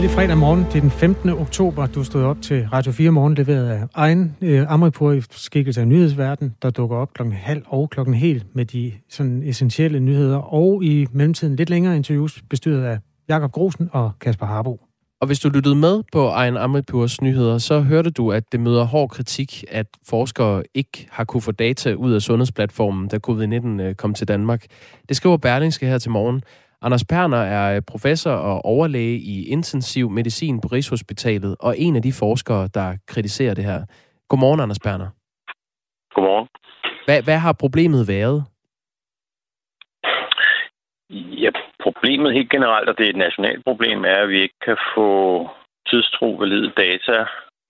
Glædelig fredag morgen. Det er den 15. oktober. Du stod op til Radio 4 morgen, leveret af egen øh, Amripur i skikkelse af nyhedsverden, der dukker op klokken halv og klokken helt med de sådan essentielle nyheder, og i mellemtiden lidt længere interviews bestyret af Jakob Grosen og Kasper Harbo. Og hvis du lyttede med på Ejn Amripurs nyheder, så hørte du, at det møder hård kritik, at forskere ikke har kunne få data ud af sundhedsplatformen, da covid-19 øh, kom til Danmark. Det skriver Berlingske her til morgen. Anders Perner er øh, professor og overlæge i intensiv medicin på Rigshospitalet, og en af de forskere, der kritiserer det her. Godmorgen, Anders Perner. Godmorgen. Hvad, hvad har problemet været? Ja, problemet helt generelt, og det er et nationalt problem, er, at vi ikke kan få tidstro valide data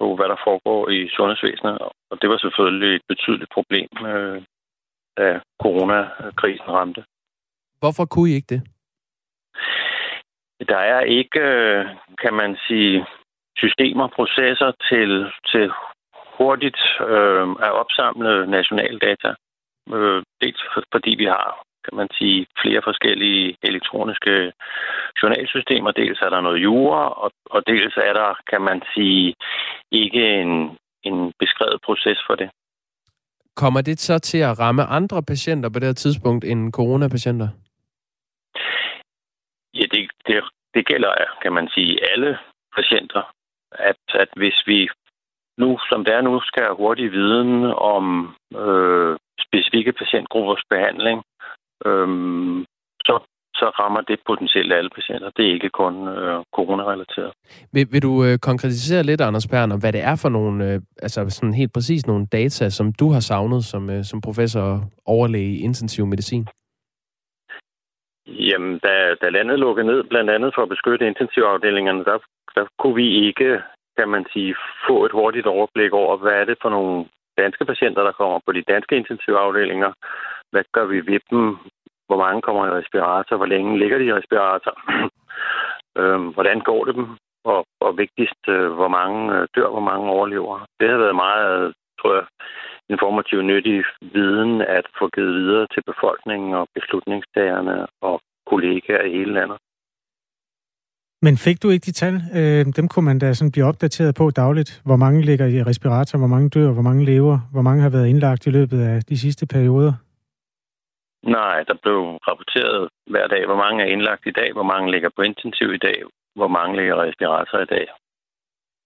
på, hvad der foregår i sundhedsvæsenet. Og det var selvfølgelig et betydeligt problem, øh, da coronakrisen ramte. Hvorfor kunne I ikke det? Der er ikke, øh, kan man sige, systemer, processer til, til hurtigt øh, at opsamle national data. Øh, dels fordi vi har, kan man sige, flere forskellige elektroniske journalsystemer. Dels er der noget jura, og, og dels er der, kan man sige, ikke en, en beskrevet proces for det. Kommer det så til at ramme andre patienter på det her tidspunkt end coronapatienter? Det, det, gælder, kan man sige, alle patienter. At, at hvis vi nu, som det er nu, skal have hurtig viden om øh, specifikke patientgruppers behandling, øh, så, så rammer det potentielt alle patienter. Det er ikke kun øh, coronarelateret. Vil, vil du øh, konkretisere lidt, Anders Perner, hvad det er for nogle, øh, altså sådan helt præcis nogle data, som du har savnet som, øh, som professor overlæge i intensiv medicin? Jamen, da, da landet lukkede ned, blandt andet for at beskytte intensivafdelingerne, der, der kunne vi ikke, kan man sige, få et hurtigt overblik over, hvad er det for nogle danske patienter, der kommer på de danske intensivafdelinger. Hvad gør vi ved dem? Hvor mange kommer i respirator? Hvor længe ligger de i respirator? øhm, hvordan går det dem? Og, og vigtigst, øh, hvor mange øh, dør, hvor mange overlever. Det har været meget, tror jeg, informativ nyttig viden at få givet videre til befolkningen og beslutningstagerne og kollegaer i hele landet. Men fik du ikke de tal? Øh, dem kunne man da sådan blive opdateret på dagligt. Hvor mange ligger i respirator, hvor mange dør, hvor mange lever, hvor mange har været indlagt i løbet af de sidste perioder? Nej, der blev rapporteret hver dag, hvor mange er indlagt i dag, hvor mange ligger på intensiv i dag, hvor mange ligger i respirator i dag.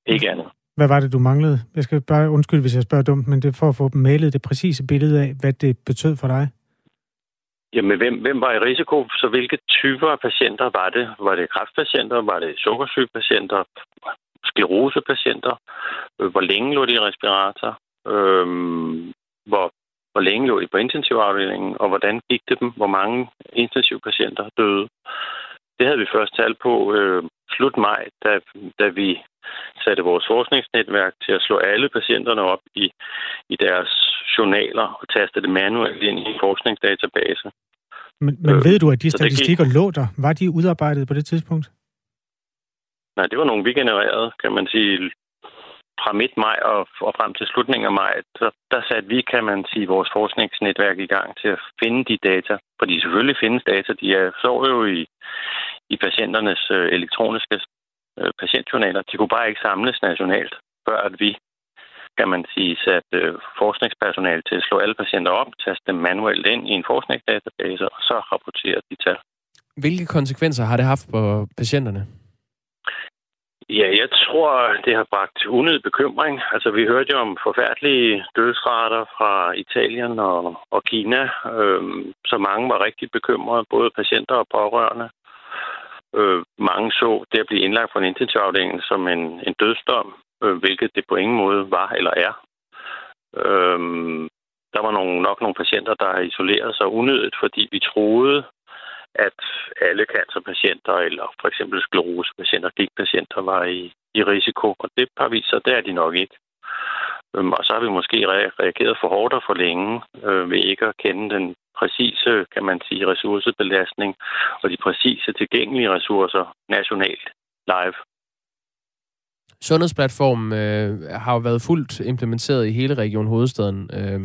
Ikke andet. Hvad var det, du manglede? Jeg skal bare undskylde, hvis jeg spørger dumt, men det er for at få malet det præcise billede af, hvad det betød for dig. Jamen, hvem, hvem var i risiko? Så hvilke typer af patienter var det? Var det kræftpatienter? Var det sukkersygepatienter? Sklerosepatienter? Øh, hvor længe lå de i respirator? Øhm, hvor, hvor længe lå de på intensivafdelingen? Og hvordan gik det dem? Hvor mange intensivpatienter døde? Det havde vi først talt på øh, slut maj, da, da vi satte vores forskningsnetværk til at slå alle patienterne op i, i deres journaler og taste det manuelt ind i en forskningsdatabase. Men, men øh, ved du, at de statistikker gik... lå der? Var de udarbejdet på det tidspunkt? Nej, det var nogle, vi genererede, kan man sige. Fra midt maj og, og frem til slutningen af maj, så der satte vi, kan man sige, vores forskningsnetværk i gang til at finde de data. Fordi selvfølgelig findes data, de er, så jo i, i patienternes øh, elektroniske øh, patientjournaler. De kunne bare ikke samles nationalt, før at vi, kan man sige, satte øh, forskningspersonale til at slå alle patienter op, taste dem manuelt ind i en forskningsdatabase, og så rapportere de tal. Hvilke konsekvenser har det haft på patienterne? Ja, jeg tror, det har bragt unødig bekymring. Altså, vi hørte jo om forfærdelige dødsrater fra Italien og, og Kina, øhm, så mange var rigtig bekymrede, både patienter og pårørende. Øh, mange så det at blive indlagt på en intensivafdeling som en, en dødsdom, øh, hvilket det på ingen måde var eller er. Øhm, der var nogle, nok nogle patienter, der isolerede sig unødigt, fordi vi troede, at alle cancerpatienter eller for eksempel sklerosepatienter, gigtpatienter var i, i risiko, og det har vist sig, det er de nok ikke. Øhm, og så har vi måske reageret for hårdt og for længe øh, ved ikke at kende den præcise, kan man sige, ressourcebelastning og de præcise tilgængelige ressourcer nationalt live. Sundhedsplatformen øh, har jo været fuldt implementeret i hele Region Hovedstaden. Øh,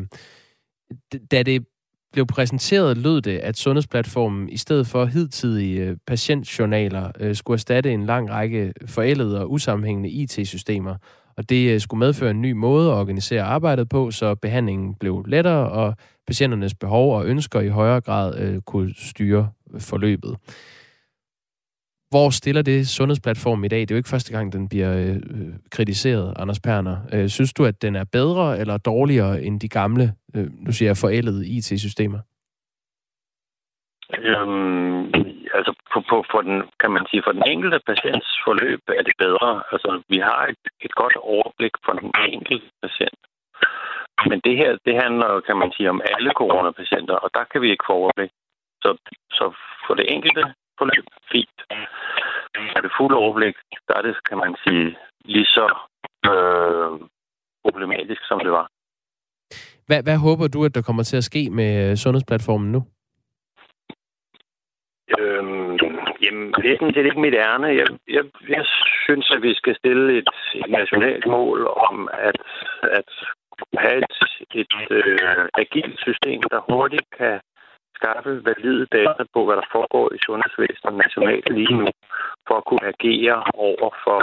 da det blev præsenteret, lød det, at Sundhedsplatformen i stedet for hidtidige øh, patientjournaler øh, skulle erstatte en lang række forældede og usammenhængende IT-systemer. Og det øh, skulle medføre en ny måde at organisere arbejdet på, så behandlingen blev lettere, og patienternes behov og ønsker i højere grad kunne styre forløbet. Hvor stiller det sundhedsplatform i dag? Det er jo ikke første gang, den bliver øh, øh, kritiseret, Anders Perner. Øh, synes du, at den er bedre eller dårligere end de gamle, øh, nu siger jeg, forældede IT-systemer? Øhm, altså på, på, for den, kan man sige, for den enkelte patients forløb er det bedre. Altså vi har et, et godt overblik for den enkelte patient. Men det her, det handler, kan man sige, om alle coronapatienter, og der kan vi ikke få overblik. Så, så for det enkelte forløb, fint. Er det fuld overblik, der er det, kan man sige, lige så øh, problematisk, som det var. Hvad, hvad håber du, at der kommer til at ske med sundhedsplatformen nu? Øhm, jamen, det er sådan set ikke mit ærne. Jeg, jeg, jeg synes, at vi skal stille et, et nationalt mål om at, at have et, et øh, agilt system, der hurtigt kan skaffe valide data på, hvad der foregår i sundhedsvæsenet nationalt lige nu, for at kunne agere over for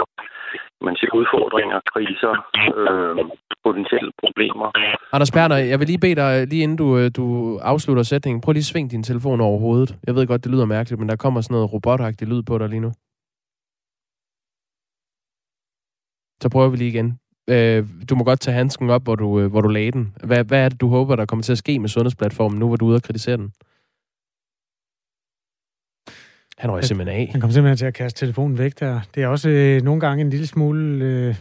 man siger, udfordringer, kriser, øh, potentielle problemer. Anders Berner, jeg vil lige bede dig, lige inden du, øh, du afslutter sætningen, prøv lige at svinge din telefon over hovedet. Jeg ved godt, det lyder mærkeligt, men der kommer sådan noget robotagtigt lyd på dig lige nu. Så prøver vi lige igen. Øh, du må godt tage handsken op, hvor du, øh, hvor du lagde den. Hvad, hvad er det, du håber, der kommer til at ske med sundhedsplatformen, nu hvor du er ude og kritisere den? Han røg simpelthen af. Han kom simpelthen til at kaste telefonen væk der. Det er også øh, nogle gange en lille smule øh,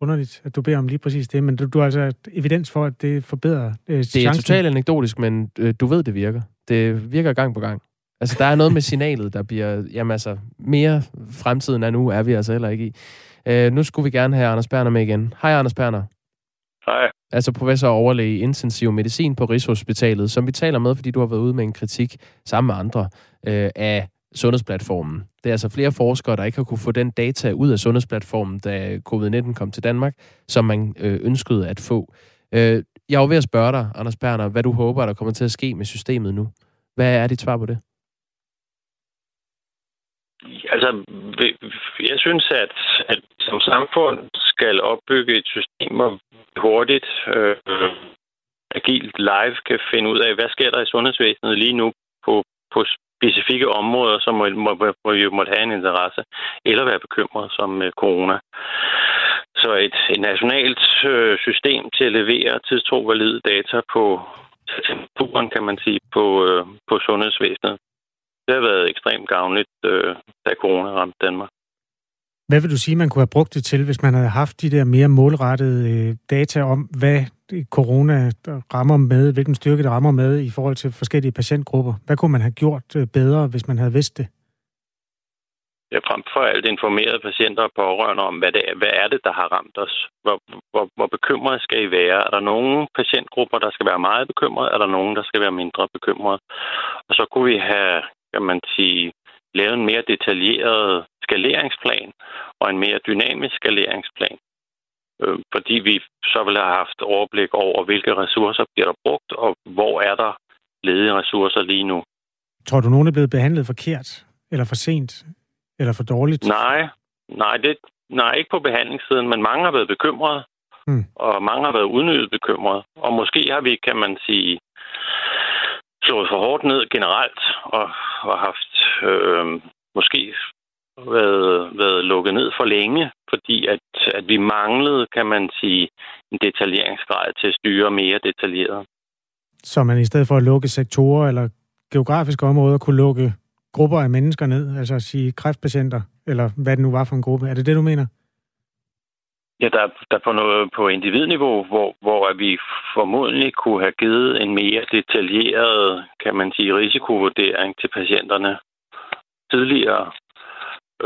underligt, at du beder om lige præcis det, men du, du har altså evidens for, at det forbedrer øh, Det er totalt anekdotisk, men øh, du ved, det virker. Det virker gang på gang. Altså, der er noget med signalet, der bliver... Jamen altså, mere fremtiden er nu, er vi altså heller ikke i. Øh, nu skulle vi gerne have Anders Berner med igen. Hej, Anders Berner. Hej. Altså professor og overlæge i intensiv medicin på Rigshospitalet, som vi taler med, fordi du har været ude med en kritik sammen med andre øh, af sundhedsplatformen. Det er altså flere forskere, der ikke har kunne få den data ud af sundhedsplatformen, da covid-19 kom til Danmark, som man øh, ønskede at få. Øh, jeg var ved at spørge dig, Anders Berner, hvad du håber, der kommer til at ske med systemet nu. Hvad er dit svar på det? Altså, jeg synes, at, at som samfund skal opbygge et system, hvor hurtigt, øh, agilt live kan finde ud af, hvad sker der i sundhedsvæsenet lige nu på, på specifikke områder, som må, må, må, jo måtte have en interesse, eller være bekymret som øh, corona. Så et, et nationalt øh, system til at levere tidstro-valide data på temperaturen, kan man sige, på, øh, på sundhedsvæsenet. Det har været ekstremt gavnligt, øh, da corona ramte Danmark. Hvad vil du sige, man kunne have brugt det til, hvis man havde haft de der mere målrettede øh, data om, hvad øh, corona rammer med, hvilken styrke det rammer med i forhold til forskellige patientgrupper? Hvad kunne man have gjort øh, bedre, hvis man havde vidst det? Ja, frem for alt informerede patienter og pårørende om, hvad, det er, hvad er det, der har ramt os? Hvor, hvor, hvor bekymrede skal I være? Er der nogle patientgrupper, der skal være meget bekymrede? Er der nogen, der skal være mindre bekymrede? Og så kunne vi have, kan man sige, lavet en mere detaljeret skaleringsplan og en mere dynamisk skalering øh, fordi vi så vil have haft overblik over, hvilke ressourcer bliver der brugt, og hvor er der ledige ressourcer lige nu. Tror du, nogen er blevet behandlet forkert, eller for sent, eller for dårligt? Nej, nej, det, nej ikke på behandlingssiden, men mange har været bekymrede, hmm. og mange har været unødigt bekymrede. Og måske har vi, kan man sige, slået for hårdt ned generelt, og, og haft øh, måske været, været lukket ned for længe, fordi at, at vi manglede, kan man sige, en detaljeringsgrad til at styre mere detaljeret. Så man i stedet for at lukke sektorer eller geografiske områder kunne lukke grupper af mennesker ned, altså at sige kræftpatienter, eller hvad det nu var for en gruppe. Er det det, du mener? Ja, der, der på noget på individniveau, hvor, hvor vi formodentlig kunne have givet en mere detaljeret, kan man sige, risikovurdering til patienterne tidligere.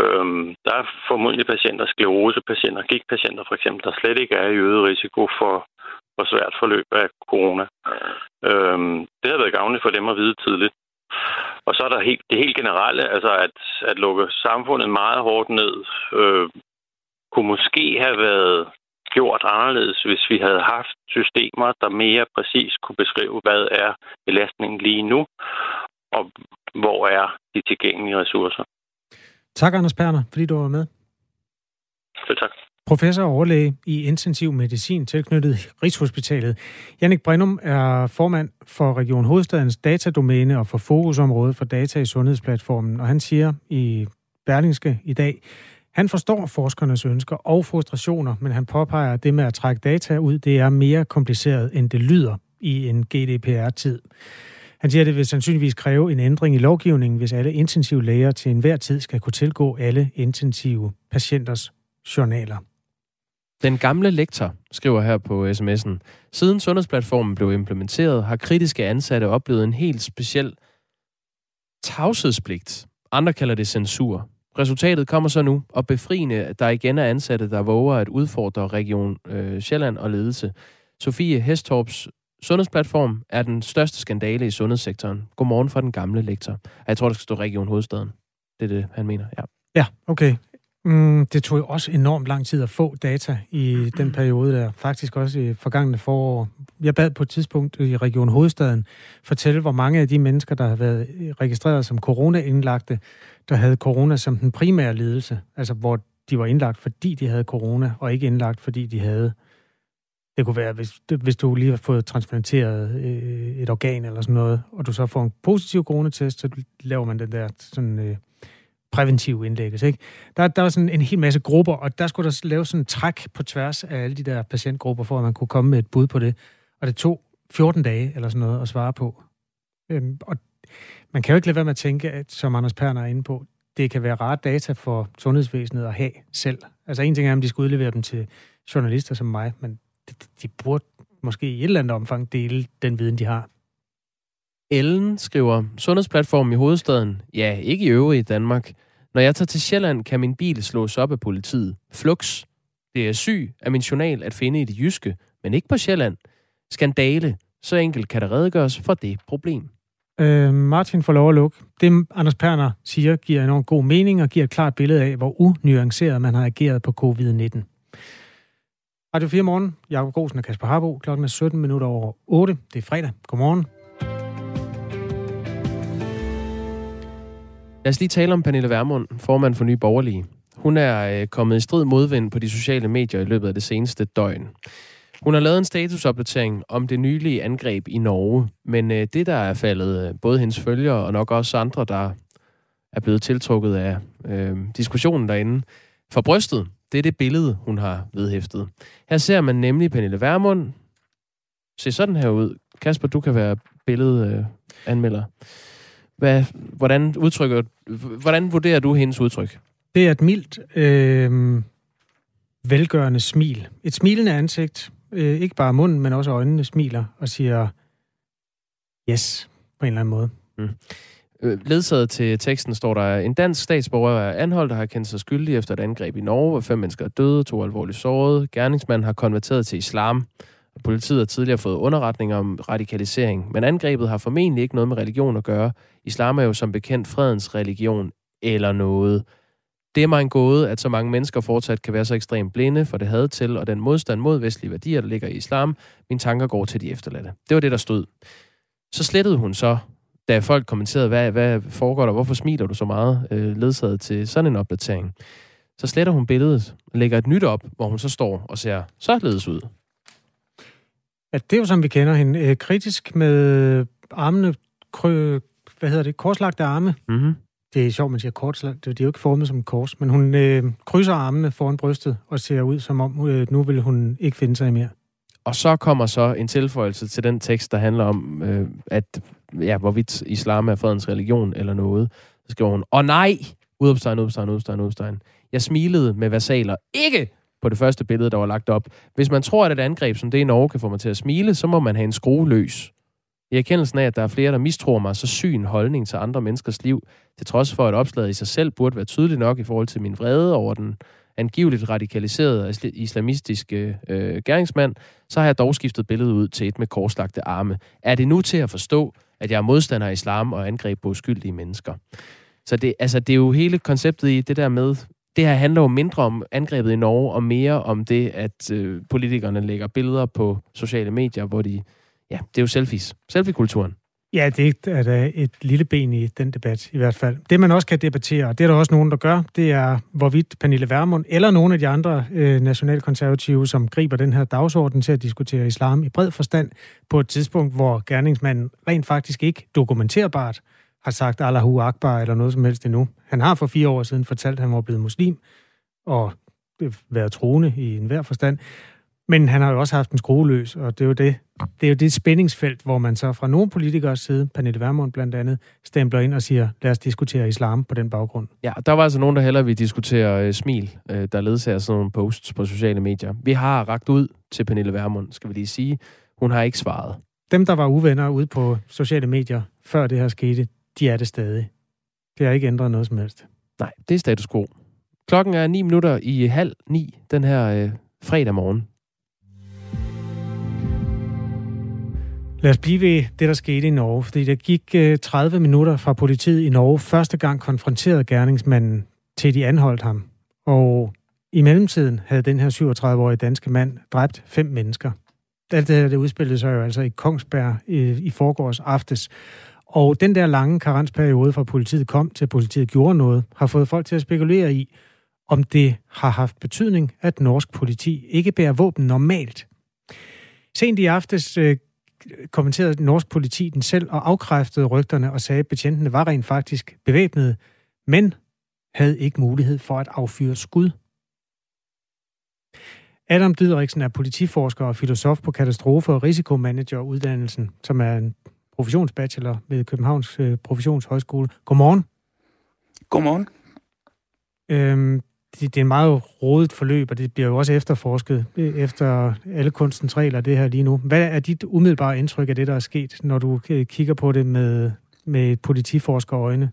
Øhm, der er formodentlig patienter, sklerosepatienter, gigtpatienter for eksempel, der slet ikke er i øget risiko for, for svært forløb af corona. Øhm, det har været gavnligt for dem at vide tidligt. Og så er der helt, det helt generelle, altså at, at lukke samfundet meget hårdt ned, øh, kunne måske have været gjort anderledes, hvis vi havde haft systemer, der mere præcis kunne beskrive, hvad er belastningen lige nu, og hvor er de tilgængelige ressourcer. Tak, Anders Perner, fordi du var med. Selv tak. Professor og overlæge i intensiv medicin tilknyttet Rigshospitalet. Jannik Brindum er formand for Region Hovedstadens datadomæne og for fokusområde for data i sundhedsplatformen, og han siger i Berlingske i dag, han forstår forskernes ønsker og frustrationer, men han påpeger, at det med at trække data ud, det er mere kompliceret, end det lyder i en GDPR-tid. Han siger, at det vil sandsynligvis kræve en ændring i lovgivningen, hvis alle intensive læger til enhver tid skal kunne tilgå alle intensive patienters journaler. Den gamle lektor skriver her på sms'en, siden sundhedsplatformen blev implementeret, har kritiske ansatte oplevet en helt speciel tavshedspligt. Andre kalder det censur. Resultatet kommer så nu, og befriende, at der igen er ansatte, der våger at udfordre Region øh, Sjælland og ledelse. Sofie Hestorps sundhedsplatform er den største skandale i sundhedssektoren. Godmorgen fra den gamle lektor. Jeg tror, der skal stå Region Hovedstaden. Det er det, han mener, ja. Ja, okay. Mm, det tog jo også enormt lang tid at få data i den periode der. Faktisk også i forgangene forår. Jeg bad på et tidspunkt i Region Hovedstaden fortælle, hvor mange af de mennesker, der har været registreret som corona-indlagte, der havde corona som den primære lidelse. Altså hvor de var indlagt, fordi de havde corona, og ikke indlagt, fordi de havde det kunne være, hvis, hvis du lige har fået transplanteret øh, et organ eller sådan noget, og du så får en positiv coronatest, så laver man den der sådan, øh, præventive indlæggelse. Ikke? Der, der var sådan en hel masse grupper, og der skulle der laves sådan en træk på tværs af alle de der patientgrupper, for at man kunne komme med et bud på det. Og det tog 14 dage eller sådan noget at svare på. Øhm, og man kan jo ikke lade være med at tænke, at, som Anders Perner er inde på, det kan være rare data for sundhedsvæsenet at have selv. Altså en ting er, om de skal udlevere dem til journalister som mig, men de, de burde måske i et eller andet omfang dele den viden, de har. Ellen skriver, sundhedsplatformen i hovedstaden, ja, ikke i øvrigt i Danmark. Når jeg tager til Sjælland, kan min bil slås op af politiet. Flux. Det er syg af min journal at finde i det jyske, men ikke på Sjælland. Skandale. Så enkelt kan der redegøres for det problem. Øh, Martin får lov at lukke. Det, Anders Perner siger, giver enormt god mening og giver et klart billede af, hvor unuanceret man har ageret på covid-19. Radio 4 morgen. Jakob Grosen og Kasper Harbo. Klokken er 17 minutter over 8. Det er fredag. Godmorgen. Lad os lige tale om Pernille Vermund, formand for Nye Borgerlige. Hun er øh, kommet i strid modvind på de sociale medier i løbet af det seneste døgn. Hun har lavet en statusopdatering om det nylige angreb i Norge, men øh, det, der er faldet øh, både hendes følgere og nok også andre, der er blevet tiltrukket af øh, diskussionen derinde, for brystet, det er det billede, hun har vedhæftet. Her ser man nemlig Pernille Vermund se sådan her ud. Kasper, du kan være billedanmelder. Øh, Hvad, hvordan, udtrykker, hvordan vurderer du hendes udtryk? Det er et mildt, øh, velgørende smil. Et smilende ansigt. Øh, ikke bare munden, men også øjnene smiler og siger yes på en eller anden måde. Mm. Øh, ledsaget til teksten står der, en dansk statsborger er anholdt og har kendt sig skyldig efter et angreb i Norge, hvor fem mennesker er døde, to alvorligt sårede. Gerningsmanden har konverteret til islam. Politiet har tidligere fået underretninger om radikalisering, men angrebet har formentlig ikke noget med religion at gøre. Islam er jo som bekendt fredens religion eller noget. Det er mig en gåde, at så mange mennesker fortsat kan være så ekstremt blinde for det had til og den modstand mod vestlige værdier, der ligger i islam. Mine tanker går til de efterladte. Det var det, der stod. Så slettede hun så da folk kommenterede, hvad, hvad foregår der, hvorfor smiler du så meget, øh, ledsaget til sådan en opdatering. Så sletter hun billedet og lægger et nyt op, hvor hun så står og ser således ud. Ja, det er jo som vi kender hende. Øh, kritisk med armene, krø, hvad hedder det, korslagte arme. Mm-hmm. Det er sjovt, man siger korslagt. Det er jo ikke formet som en kors, men hun øh, krydser armene foran brystet og ser ud som om, øh, nu vil hun ikke finde sig mere. Og så kommer så en tilføjelse til den tekst, der handler om, øh, at ja, hvorvidt islam er fredens religion eller noget. Så skriver hun, og nej, udopstegn, udopstegn, udopstegn, udopstegn. Jeg smilede med versaler. Ikke på det første billede, der var lagt op. Hvis man tror, at et angreb som det i Norge kan få mig til at smile, så må man have en skrue løs. I erkendelsen af, at der er flere, der mistror mig, så syg en holdning til andre menneskers liv, til trods for, at opslaget i sig selv burde være tydeligt nok i forhold til min vrede over den angiveligt radikaliserede islamistiske øh, gerningsmand, så har jeg dog skiftet billedet ud til et med korslagte arme. Er det nu til at forstå, at jeg er modstander af islam og angreb på uskyldige mennesker? Så det, altså, det er jo hele konceptet i det der med, Det her handler jo mindre om angrebet i Norge, og mere om det, at øh, politikerne lægger billeder på sociale medier, hvor de... Ja, det er jo selfies. Selfie-kulturen. Ja, det er da et lille ben i den debat, i hvert fald. Det, man også kan debattere, og det er der også nogen, der gør, det er, hvorvidt Pernille Vermund eller nogle af de andre øh, nationalkonservative, som griber den her dagsorden til at diskutere islam i bred forstand, på et tidspunkt, hvor gerningsmanden rent faktisk ikke dokumenterbart har sagt Allahu Akbar eller noget som helst endnu. Han har for fire år siden fortalt, at han var blevet muslim og øh, været troende i enhver forstand. Men han har jo også haft en skrueløs, og det er jo det, det er jo det spændingsfelt, hvor man så fra nogle politikers side, Pernille Vermund blandt andet, stempler ind og siger, lad os diskutere islam på den baggrund. Ja, der var altså nogen, der hellere vil diskutere uh, smil, uh, der ledsager sådan nogle posts på sociale medier. Vi har ragt ud til Pernille Vermund, skal vi lige sige. Hun har ikke svaret. Dem, der var uvenner ude på sociale medier, før det her skete, de er det stadig. Det har ikke ændret noget som helst. Nej, det er status quo. Klokken er 9 minutter i halv ni den her uh, fredag morgen. Lad os blive ved det, der skete i Norge, fordi der gik øh, 30 minutter fra politiet i Norge første gang konfronterede gerningsmanden, til de anholdt ham. Og i mellemtiden havde den her 37-årige danske mand dræbt fem mennesker. Alt det her, det udspillede sig jo altså i Kongsberg i, i forgårs aftes. Og den der lange karensperiode fra politiet kom til politiet gjorde noget, har fået folk til at spekulere i, om det har haft betydning, at norsk politi ikke bærer våben normalt. Sent i aftes øh, kommenterede norsk politi den selv og afkræftede rygterne og sagde, at betjentene var rent faktisk bevæbnede, men havde ikke mulighed for at affyre skud. Adam Didriksen er politiforsker og filosof på katastrofe- og risikomanageruddannelsen, som er en professionsbachelor ved Københavns øh, Professionshøjskole. Godmorgen. Godmorgen. Øhm, det, det er en meget rodet forløb, og det bliver jo også efterforsket øh, efter alle kunstens regler, det her lige nu. Hvad er dit umiddelbare indtryk af det, der er sket, når du øh, kigger på det med, med politiforskerøjne?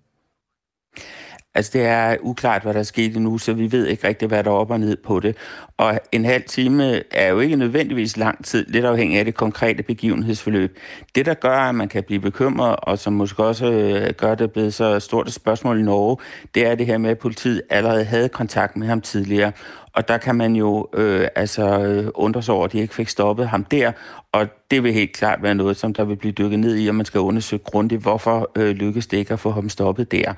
Altså, det er uklart, hvad der er sket endnu, så vi ved ikke rigtig, hvad der er op og ned på det. Og en halv time er jo ikke nødvendigvis lang tid, lidt afhængig af det konkrete begivenhedsforløb. Det, der gør, at man kan blive bekymret, og som måske også øh, gør det blevet så stort et spørgsmål i Norge, det er det her med, at politiet allerede havde kontakt med ham tidligere. Og der kan man jo øh, altså øh, undre sig over, at de ikke fik stoppet ham der, og det vil helt klart være noget, som der vil blive dykket ned i, og man skal undersøge grundigt, hvorfor øh, lykkes det ikke at få ham stoppet der.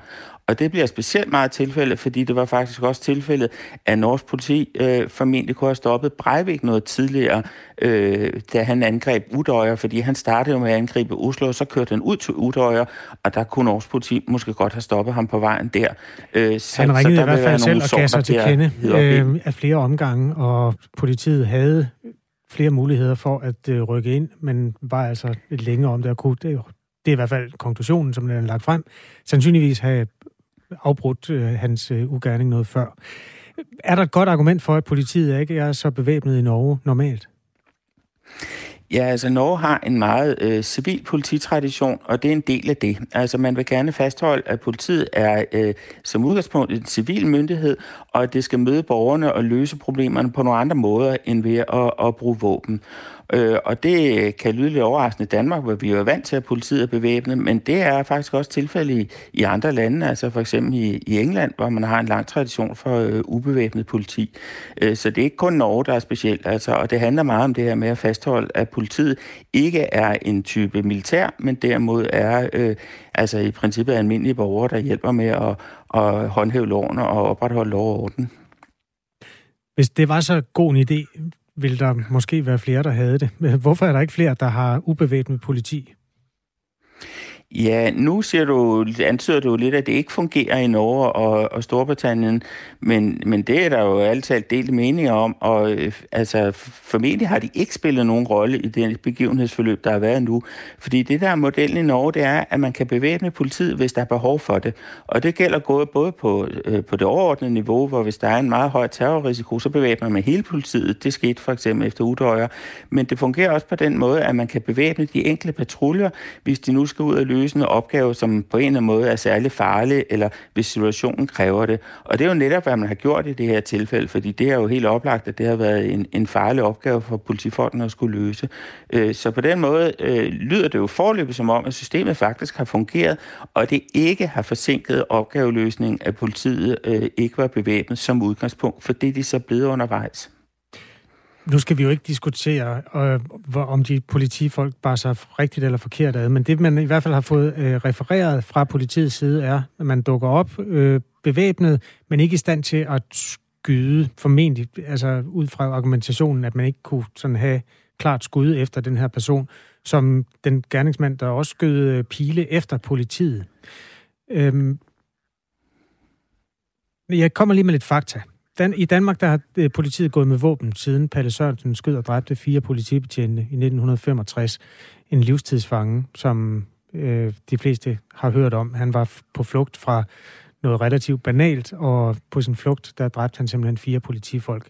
Og det bliver specielt meget tilfælde, fordi det var faktisk også tilfældet, at norsk politi øh, formentlig kunne have stoppet Breivik noget tidligere, øh, da han angreb Udøjer, fordi han startede jo med at angribe Oslo, og så kørte han ud til Udøjer, og der kunne norsk politi måske godt have stoppet ham på vejen der. Øh, så, han ringede så der i hvert fald selv og gav sig til kende øh, af flere omgange, og politiet havde flere muligheder for at øh, rykke ind, men var altså lidt længere om det at kunne. Det, det er i hvert fald konklusionen, som den er lagt frem. Sandsynligvis have afbrudt øh, hans øh, ugerning noget før. Er der et godt argument for, at politiet ikke er så bevæbnet i Norge normalt? Ja, altså Norge har en meget øh, civil polititradition, og det er en del af det. Altså man vil gerne fastholde, at politiet er øh, som udgangspunkt en civil myndighed, og at det skal møde borgerne og løse problemerne på nogle andre måder end ved at, at bruge våben. Øh, og det kan lyde lidt overraskende i Danmark, hvor vi er vant til, at politiet er bevæbnet, men det er faktisk også tilfælde i, i andre lande, altså for eksempel i, i England, hvor man har en lang tradition for øh, ubevæbnet politi. Øh, så det er ikke kun Norge, der er specielt, altså, og det handler meget om det her med at fastholde, at politiet ikke er en type militær, men derimod er øh, altså i princippet almindelige borgere, der hjælper med at, at håndhæve loven og opretholde lov og orden. Hvis det var så god en idé, vil der måske være flere, der havde det. Hvorfor er der ikke flere, der har ubevæbnet politi? Ja, nu siger du, antyder du lidt, at det ikke fungerer i Norge og, og Storbritannien, men, men det er der jo altid delt meninger om, og øh, altså formentlig har de ikke spillet nogen rolle i det begivenhedsforløb, der har været nu. Fordi det der er modellen i Norge, det er, at man kan bevæbne politiet, hvis der er behov for det. Og det gælder både på, øh, på det overordnede niveau, hvor hvis der er en meget høj terrorrisiko, så bevæbner man hele politiet. Det skete for eksempel efter Udøjer. Men det fungerer også på den måde, at man kan bevæbne de enkelte patruljer, hvis de nu skal ud og løbe løse en opgave, som på en eller anden måde er særlig farlig, eller hvis situationen kræver det. Og det er jo netop, hvad man har gjort i det her tilfælde, fordi det er jo helt oplagt, at det har været en, en farlig opgave for politifolkene at skulle løse. Øh, så på den måde øh, lyder det jo forløbet som om, at systemet faktisk har fungeret, og det ikke har forsinket opgaveløsningen, at politiet øh, ikke var bevæbnet som udgangspunkt, for det er de så blevet undervejs. Nu skal vi jo ikke diskutere, øh, om de politifolk bare så rigtigt eller forkert ad, men det man i hvert fald har fået øh, refereret fra politiets side er, at man dukker op øh, bevæbnet, men ikke i stand til at skyde, formentlig, altså ud fra argumentationen, at man ikke kunne sådan have klart skud efter den her person, som den gerningsmand, der også skød øh, pile efter politiet. Øhm, jeg kommer lige med lidt fakta. Dan, I Danmark der har øh, politiet gået med våben siden Palle Sørensen skød og dræbte fire politibetjente i 1965. En livstidsfange, som øh, de fleste har hørt om. Han var på flugt fra noget relativt banalt, og på sin flugt, der dræbte han simpelthen fire politifolk.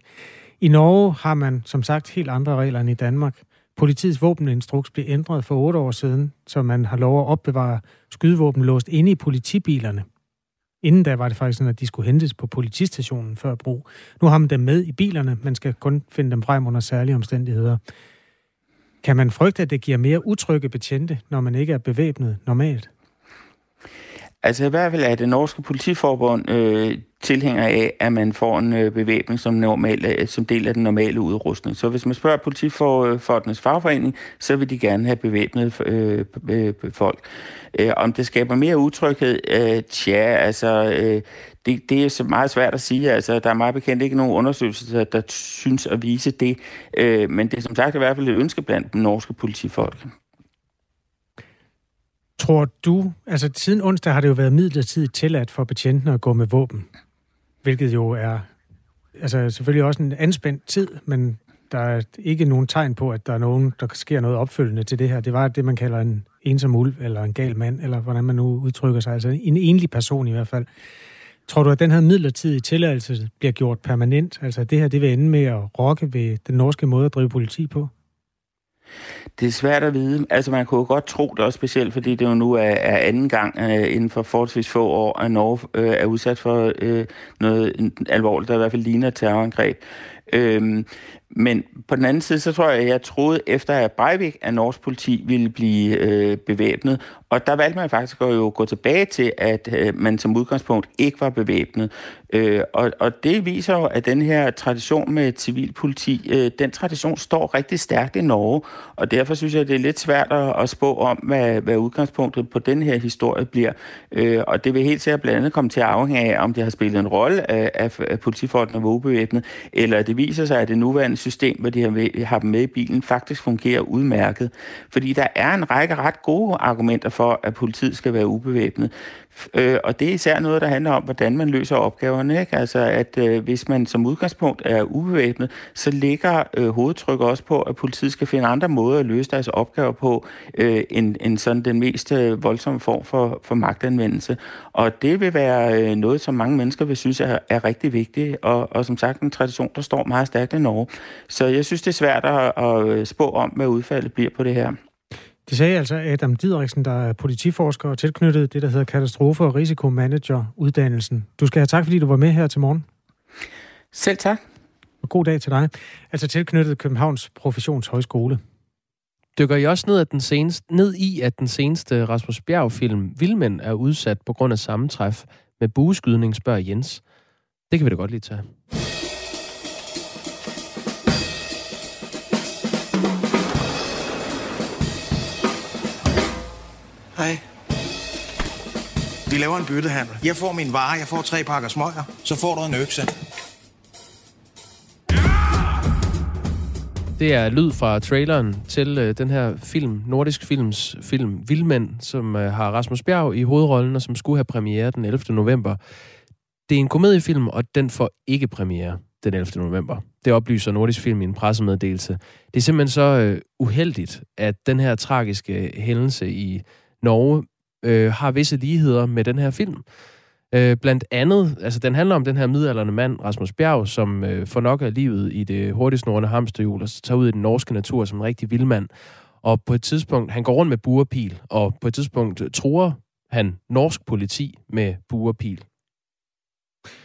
I Norge har man som sagt helt andre regler end i Danmark. Politiets våbeninstruks blev ændret for otte år siden, så man har lov at opbevare skydevåben låst inde i politibilerne. Inden da var det faktisk sådan, at de skulle hentes på politistationen før brug. Nu har man dem med i bilerne, man skal kun finde dem frem under særlige omstændigheder. Kan man frygte, at det giver mere utrygge betjente, når man ikke er bevæbnet normalt? Altså i hvert fald er det norske politiforbund øh, tilhænger af, at man får en øh, bevæbning som, normal, øh, som del af den normale udrustning. Så hvis man spørger politifolkenes fagforening, så vil de gerne have bevæbnet øh, øh, folk. Øh, om det skaber mere utryghed? Øh, tja, altså øh, det, det er så meget svært at sige. Altså, der er meget bekendt ikke nogen undersøgelser, der, der synes at vise det. Øh, men det er som sagt i hvert fald et ønske blandt den norske politifolk. Tror du, altså siden onsdag har det jo været midlertidigt tilladt for betjentene at gå med våben, hvilket jo er altså selvfølgelig også en anspændt tid, men der er ikke nogen tegn på, at der er nogen, der sker noget opfølgende til det her. Det var det, man kalder en ensom ulv, eller en gal mand, eller hvordan man nu udtrykker sig. Altså en enlig person i hvert fald. Tror du, at den her midlertidige tilladelse bliver gjort permanent? Altså det her, det vil ende med at rokke ved den norske måde at drive politi på? Det er svært at vide. Altså, man kunne jo godt tro det også specielt, fordi det jo nu er, er anden gang øh, inden for forholdsvis få år, at Norge øh, er udsat for øh, noget alvorligt, der i hvert fald ligner terrorangreb. Uh, men på den anden side, så tror jeg, at jeg troede efter, at Breivik af norsk politi ville blive øh, bevæbnet. Og der valgte man faktisk at jo gå tilbage til, at øh, man som udgangspunkt ikke var bevæbnet. Øh, og, og det viser jo, at den her tradition med civilpoliti, øh, den tradition står rigtig stærkt i Norge. Og derfor synes jeg, det er lidt svært at, at spå om, hvad, hvad udgangspunktet på den her historie bliver. Øh, og det vil helt sikkert blandt andet komme til at afhænge af, om det har spillet en rolle øh, at, at politifolkene var ubevæbnet, eller det viser sig, at det nuværende system, hvor de har, med, har dem med i bilen, faktisk fungerer udmærket. Fordi der er en række ret gode argumenter for, at politiet skal være ubevæbnet. Øh, og det er især noget, der handler om, hvordan man løser opgaverne. Ikke? Altså, at øh, hvis man som udgangspunkt er ubevæbnet, så ligger øh, hovedtrykket også på, at politiet skal finde andre måder at løse deres opgaver på, øh, end, end sådan den mest øh, voldsomme form for, for magtanvendelse. Og det vil være øh, noget, som mange mennesker vil synes er, er rigtig vigtigt, og, og som sagt en tradition, der står meget stærkt i Norge. Så jeg synes, det er svært at, at øh, spå om, hvad udfaldet bliver på det her. Det sagde altså Adam Didriksen, der er politiforsker og tilknyttet det, der hedder katastrofe- og risikomanager-uddannelsen. Du skal have tak, fordi du var med her til morgen. Selv tak. Og god dag til dig. Altså tilknyttet Københavns Professionshøjskole. Dykker I også ned, at den seneste, ned i, at den seneste Rasmus Bjerg-film Vildmænd er udsat på grund af sammentræf med bueskydning, spørger Jens. Det kan vi da godt lige tage. Hej. Vi laver en byttehandel. Jeg får min vare, jeg får tre pakker smøger, så får du en økse. Det er lyd fra traileren til øh, den her film, Nordisk Films film Vildmænd, som øh, har Rasmus Bjerg i hovedrollen, og som skulle have premiere den 11. november. Det er en komediefilm, og den får ikke premiere den 11. november. Det oplyser Nordisk Film i en pressemeddelelse. Det er simpelthen så øh, uheldigt, at den her tragiske hændelse i Norge øh, har visse ligheder med den her film. Øh, blandt andet, altså den handler om den her midalderne mand, Rasmus Bjerg, som øh, får nok af livet i det hurtigt snorende hamsterhjul, og så tager ud i den norske natur som en rigtig vildmand. Og på et tidspunkt, han går rundt med buerpil, og på et tidspunkt øh, tror han norsk politi med buerpil.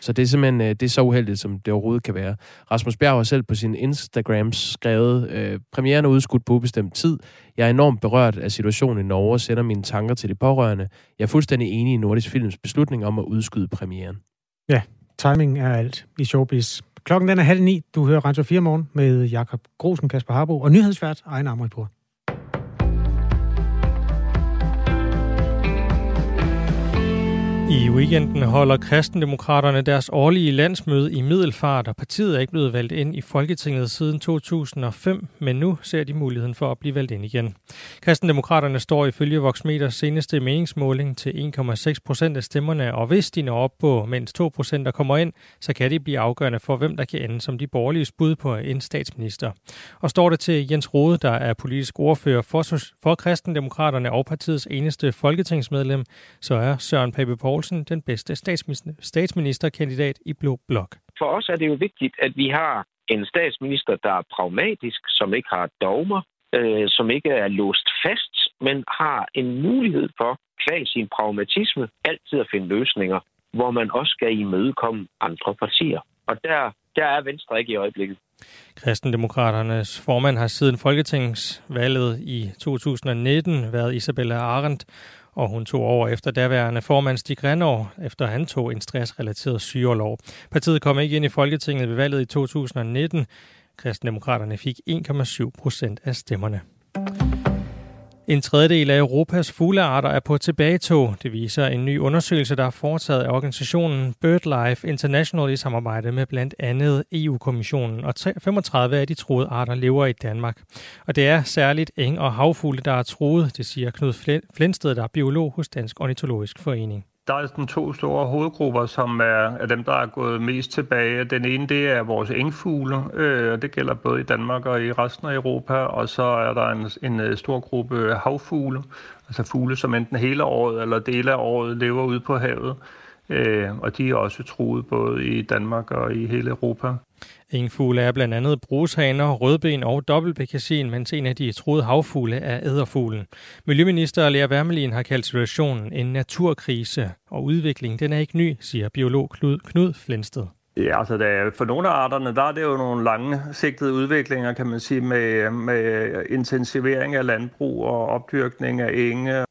Så det er simpelthen øh, det er så uheldigt, som det overhovedet kan være. Rasmus Bjerg har selv på sin Instagram skrevet, øh, premieren er udskudt på ubestemt tid. Jeg er enormt berørt af situationen i Norge og sender mine tanker til de pårørende. Jeg er fuldstændig enig i Nordisk Films beslutning om at udskyde premieren. Ja, timing er alt i showbiz. Klokken den er halv ni. Du hører Radio 4 morgen med Jakob Grosen, Kasper Harbo og nyhedsvært Ejner Amripur. I weekenden holder kristendemokraterne deres årlige landsmøde i Middelfart, og partiet er ikke blevet valgt ind i Folketinget siden 2005, men nu ser de muligheden for at blive valgt ind igen. Kristendemokraterne står ifølge Voxmeters seneste meningsmåling til 1,6 procent af stemmerne, og hvis de når op på mindst 2 procent, der kommer ind, så kan det blive afgørende for, hvem der kan ende som de borgerlige bud på en statsminister. Og står det til Jens Rode, der er politisk ordfører for, for Kristendemokraterne og partiets eneste folketingsmedlem, så er Søren Pape Poul Poulsen den bedste statsministerkandidat i Blå Blok. For os er det jo vigtigt, at vi har en statsminister, der er pragmatisk, som ikke har dogmer, øh, som ikke er låst fast, men har en mulighed for, kvæg sin pragmatisme, altid at finde løsninger, hvor man også skal imødekomme andre partier. Og der, der er Venstre ikke i øjeblikket. Kristendemokraternes formand har siden folketingsvalget i 2019 været Isabella Arendt, og hun tog over efter daværende formand Stig Renår, efter han tog en stressrelateret sygeårlov. Partiet kom ikke ind i Folketinget ved valget i 2019. Kristendemokraterne fik 1,7 procent af stemmerne. En tredjedel af Europas fuglearter er på tilbagetog. Det viser en ny undersøgelse, der er foretaget af organisationen BirdLife International i samarbejde med blandt andet EU-kommissionen. Og 35 af de troede arter lever i Danmark. Og det er særligt eng- og havfugle, der er troet, det siger Knud Flensted, der er biolog hos Dansk Ornitologisk Forening. Der er sådan to store hovedgrupper, som er, er dem, der er gået mest tilbage. Den ene, det er vores engfugle, øh, og det gælder både i Danmark og i resten af Europa. Og så er der en, en øh, stor gruppe havfugle, altså fugle, som enten hele året eller dele af året lever ude på havet. Øh, og de er også truet både i Danmark og i hele Europa. Engfugle er blandt andet brushaner, rødben og dobbeltbekassin, mens en af de troede havfugle er æderfuglen. Miljøminister Lea Wermelin har kaldt situationen en naturkrise, og udviklingen den er ikke ny, siger biolog Knud, Knud Flensted. Ja, altså der, for nogle af arterne, der er det jo nogle lange sigtede udviklinger, kan man sige, med, med intensivering af landbrug og opdyrkning af enge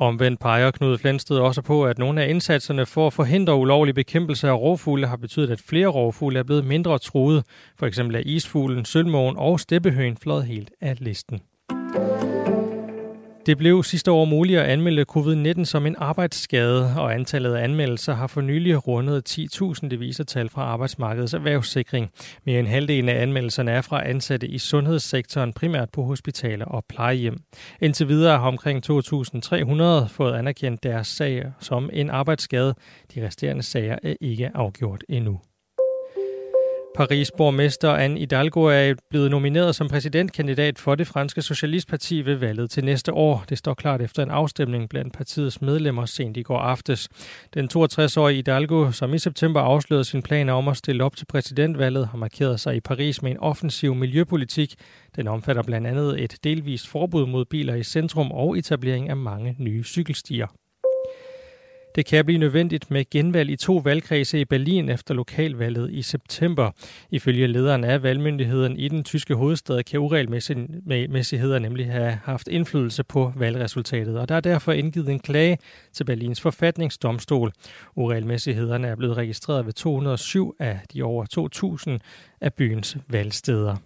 Omvendt peger Knud Flensted også på, at nogle af indsatserne for at forhindre ulovlig bekæmpelse af rovfugle har betydet, at flere rovfugle er blevet mindre truet. For eksempel er isfuglen, sølvmågen og steppehøen fløjet helt af listen. Det blev sidste år muligt at anmelde covid-19 som en arbejdsskade, og antallet af anmeldelser har for nylig rundet 10.000, det viser tal fra Arbejdsmarkedets Erhvervssikring. Mere end halvdelen af anmeldelserne er fra ansatte i sundhedssektoren, primært på hospitaler og plejehjem. Indtil videre har omkring 2.300 fået anerkendt deres sag som en arbejdsskade. De resterende sager er ikke afgjort endnu. Paris borgmester Anne Hidalgo er blevet nomineret som præsidentkandidat for det franske Socialistparti ved valget til næste år. Det står klart efter en afstemning blandt partiets medlemmer sent i går aftes. Den 62-årige Hidalgo, som i september afslørede sin planer om at stille op til præsidentvalget, har markeret sig i Paris med en offensiv miljøpolitik. Den omfatter blandt andet et delvist forbud mod biler i centrum og etablering af mange nye cykelstier. Det kan blive nødvendigt med genvalg i to valgkredse i Berlin efter lokalvalget i september. Ifølge lederen af valgmyndigheden i den tyske hovedstad kan uregelmæssigheder nemlig have haft indflydelse på valgresultatet, og der er derfor indgivet en klage til Berlins forfatningsdomstol. Uregelmæssighederne er blevet registreret ved 207 af de over 2.000 af byens valgsteder.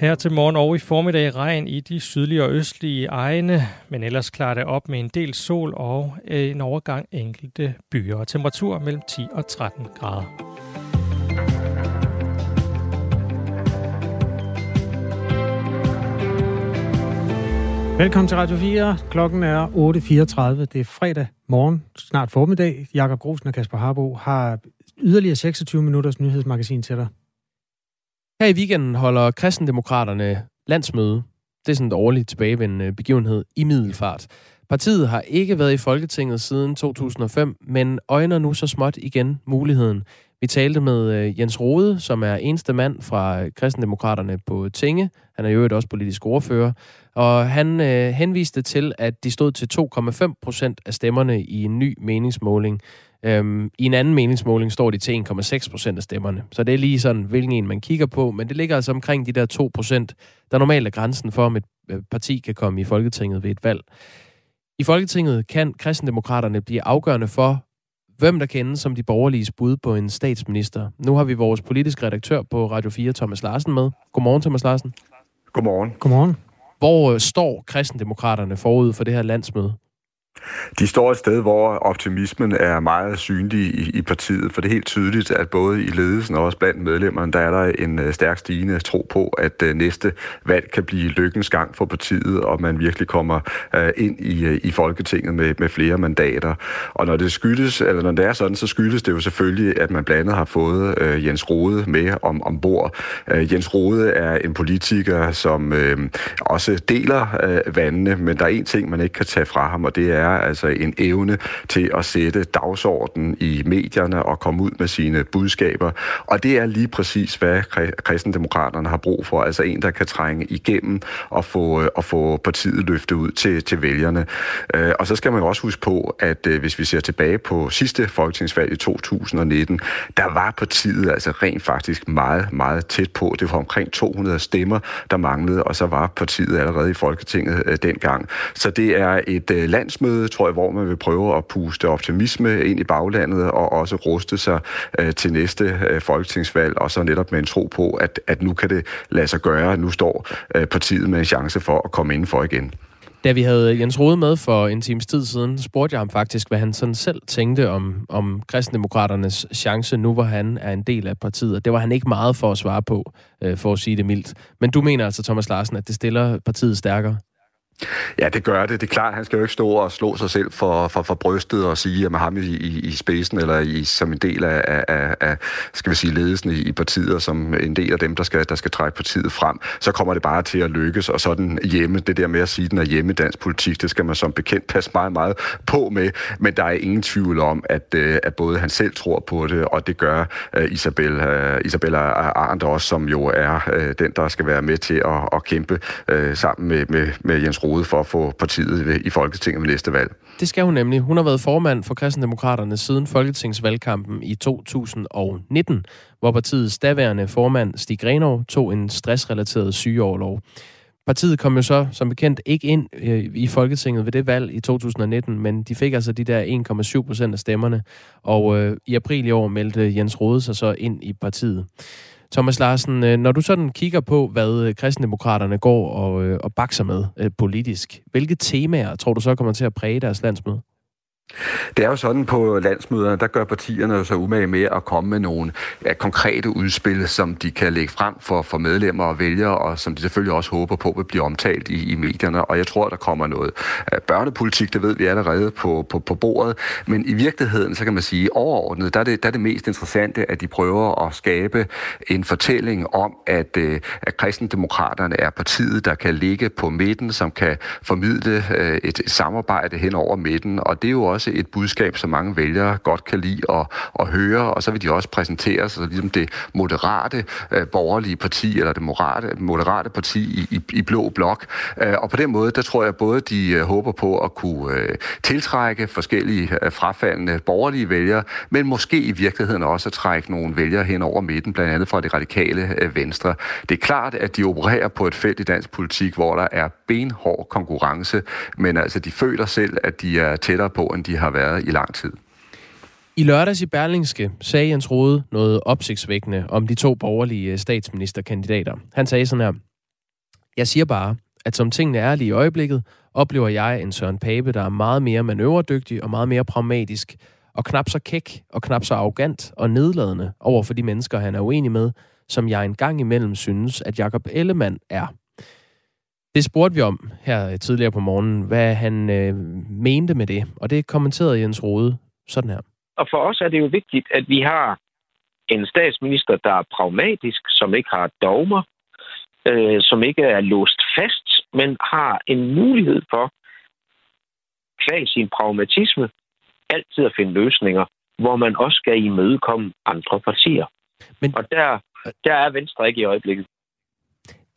Her til morgen og i formiddag regn i de sydlige og østlige egne, men ellers klarer det op med en del sol og øh, en overgang enkelte byer. Og temperatur mellem 10 og 13 grader. Velkommen til Radio 4. Klokken er 8.34. Det er fredag morgen, snart formiddag. Jakob Grosen og Kasper Harbo har yderligere 26 minutters nyhedsmagasin til dig. Her i weekenden holder kristendemokraterne landsmøde. Det er sådan et årligt tilbagevendende begivenhed i middelfart. Partiet har ikke været i Folketinget siden 2005, men øjner nu så småt igen muligheden. Vi talte med øh, Jens Rode, som er eneste mand fra øh, kristendemokraterne på Tinge. Han er jo også politisk ordfører. Og han øh, henviste til, at de stod til 2,5 procent af stemmerne i en ny meningsmåling. Øhm, I en anden meningsmåling står de til 1,6 procent af stemmerne. Så det er lige sådan, hvilken en man kigger på. Men det ligger altså omkring de der 2 procent, der normalt er grænsen for, om et øh, parti kan komme i Folketinget ved et valg. I Folketinget kan kristendemokraterne blive afgørende for, hvem der kendes som de borgerlige bud på en statsminister. Nu har vi vores politiske redaktør på Radio 4, Thomas Larsen, med. Godmorgen, Thomas Larsen. Godmorgen. Godmorgen. Hvor øh, står kristendemokraterne forud for det her landsmøde? De står et sted, hvor optimismen er meget synlig i, i partiet, for det er helt tydeligt, at både i ledelsen og også blandt medlemmerne, der er der en øh, stærk stigende tro på, at øh, næste valg kan blive lykkens gang for partiet, og man virkelig kommer øh, ind i, i Folketinget med, med flere mandater. Og når det skyldes, eller når det er sådan, så skyldes det jo selvfølgelig, at man blandt andet har fået Jens Rode med om, ombord. Jens Rode er en politiker, som øh, også deler øh, vandene, men der er en ting, man ikke kan tage fra ham, og det er altså en evne til at sætte dagsordenen i medierne og komme ud med sine budskaber. Og det er lige præcis, hvad kristendemokraterne har brug for. Altså en, der kan trænge igennem og få, øh, og få partiet løftet ud til, til vælgerne. Øh, og så skal man også huske på, at øh, hvis vi ser tilbage på sidste folketingsvalg i 2019, der var partiet altså rent faktisk meget, meget tæt på. Det var omkring 200 stemmer, der manglede, og så var partiet allerede i Folketinget dengang. Så det er et landsmøde, tror jeg, hvor man vil prøve at puste optimisme ind i baglandet og også ruste sig øh, til næste øh, folketingsvalg, og så netop med en tro på, at, at nu kan det lade sig gøre. Nu står øh, partiet med en chance for at komme indenfor igen. Da vi havde Jens Rode med for en times tid siden, spurgte jeg ham faktisk, hvad han sådan selv tænkte om, om kristendemokraternes chance, nu hvor han er en del af partiet. Og det var han ikke meget for at svare på, øh, for at sige det mildt. Men du mener altså, Thomas Larsen, at det stiller partiet stærkere? Ja, det gør det. Det er klart, han skal jo ikke stå og slå sig selv for, for, for brystet og sige, at man ham i, i, i spidsen eller i, som en del af, af, af skal vi sige, ledelsen i, i partiet, og som en del af dem, der skal, der skal trække partiet frem, så kommer det bare til at lykkes. Og sådan hjemme, det der med at sige, at den er hjemme dansk politik, det skal man som bekendt passe meget, meget på med. Men der er ingen tvivl om, at, øh, at både han selv tror på det, og det gør uh, Isabel, øh, uh, Isabella Arndt også, som jo er uh, den, der skal være med til at, at kæmpe uh, sammen med, med, med Jens Rode for at få partiet i Folketinget ved næste valg. Det skal hun nemlig. Hun har været formand for kristendemokraterne siden Folketingsvalgkampen i 2019, hvor partiets daværende formand Stig Grenov tog en stressrelateret sygeoverlov. Partiet kom jo så som bekendt ikke ind øh, i Folketinget ved det valg i 2019, men de fik altså de der 1,7 procent af stemmerne, og øh, i april i år meldte Jens Rode sig så ind i partiet. Thomas Larsen, øh, når du sådan kigger på, hvad øh, kristendemokraterne går og, øh, og bakser med politisk, hvilke temaer tror du så kommer til at præge deres landsmøde? Det er jo sådan på landsmøderne, der gør partierne så umage med at komme med nogle ja, konkrete udspil, som de kan lægge frem for, for medlemmer og vælgere, og som de selvfølgelig også håber på vil blive omtalt i, i medierne. Og jeg tror, der kommer noget børnepolitik, det ved vi allerede på, på, på bordet. Men i virkeligheden, så kan man sige, overordnet, der er, det, der er det mest interessante, at de prøver at skabe en fortælling om, at, øh, at kristendemokraterne er partiet, der kan ligge på midten, som kan formidle øh, et samarbejde hen over midten. Og det er jo også også et budskab, som mange vælgere godt kan lide at, at høre, og så vil de også præsentere sig ligesom det moderate øh, borgerlige parti, eller det moderate, moderate parti i, i, i blå blok. Øh, og på den måde, der tror jeg både, de øh, håber på at kunne øh, tiltrække forskellige øh, frafaldende borgerlige vælgere, men måske i virkeligheden også at trække nogle vælgere hen over midten, blandt andet fra det radikale øh, venstre. Det er klart, at de opererer på et felt i dansk politik, hvor der er benhård konkurrence, men altså de føler selv, at de er tættere på, end de har været i lang tid. I lørdags i Berlingske sagde Jens Rode noget opsigtsvækkende om de to borgerlige øh, statsministerkandidater. Han sagde sådan her, Jeg siger bare, at som tingene er lige i øjeblikket, oplever jeg en Søren Pape, der er meget mere manøvredygtig og meget mere pragmatisk, og knap så kæk og knap så arrogant og nedladende over for de mennesker, han er uenig med, som jeg engang imellem synes, at Jakob Ellemann er. Det spurgte vi om her tidligere på morgenen, hvad han øh, mente med det, og det kommenterede Jens Rode sådan her. Og for os er det jo vigtigt, at vi har en statsminister, der er pragmatisk, som ikke har dogmer, øh, som ikke er låst fast, men har en mulighed for kvæg sin pragmatisme, altid at finde løsninger, hvor man også skal imødekomme andre partier. Men... Og der, der er Venstre ikke i øjeblikket.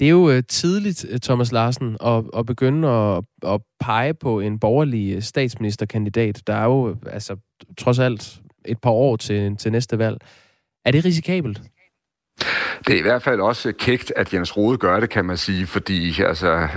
Det er jo øh, tidligt, øh, Thomas Larsen, at, at begynde at, at pege på en borgerlig øh, statsministerkandidat. Der er jo altså, trods alt et par år til, til næste valg. Er det risikabelt? Det er i hvert fald også kægt, at Jens Rode gør det, kan man sige, fordi altså,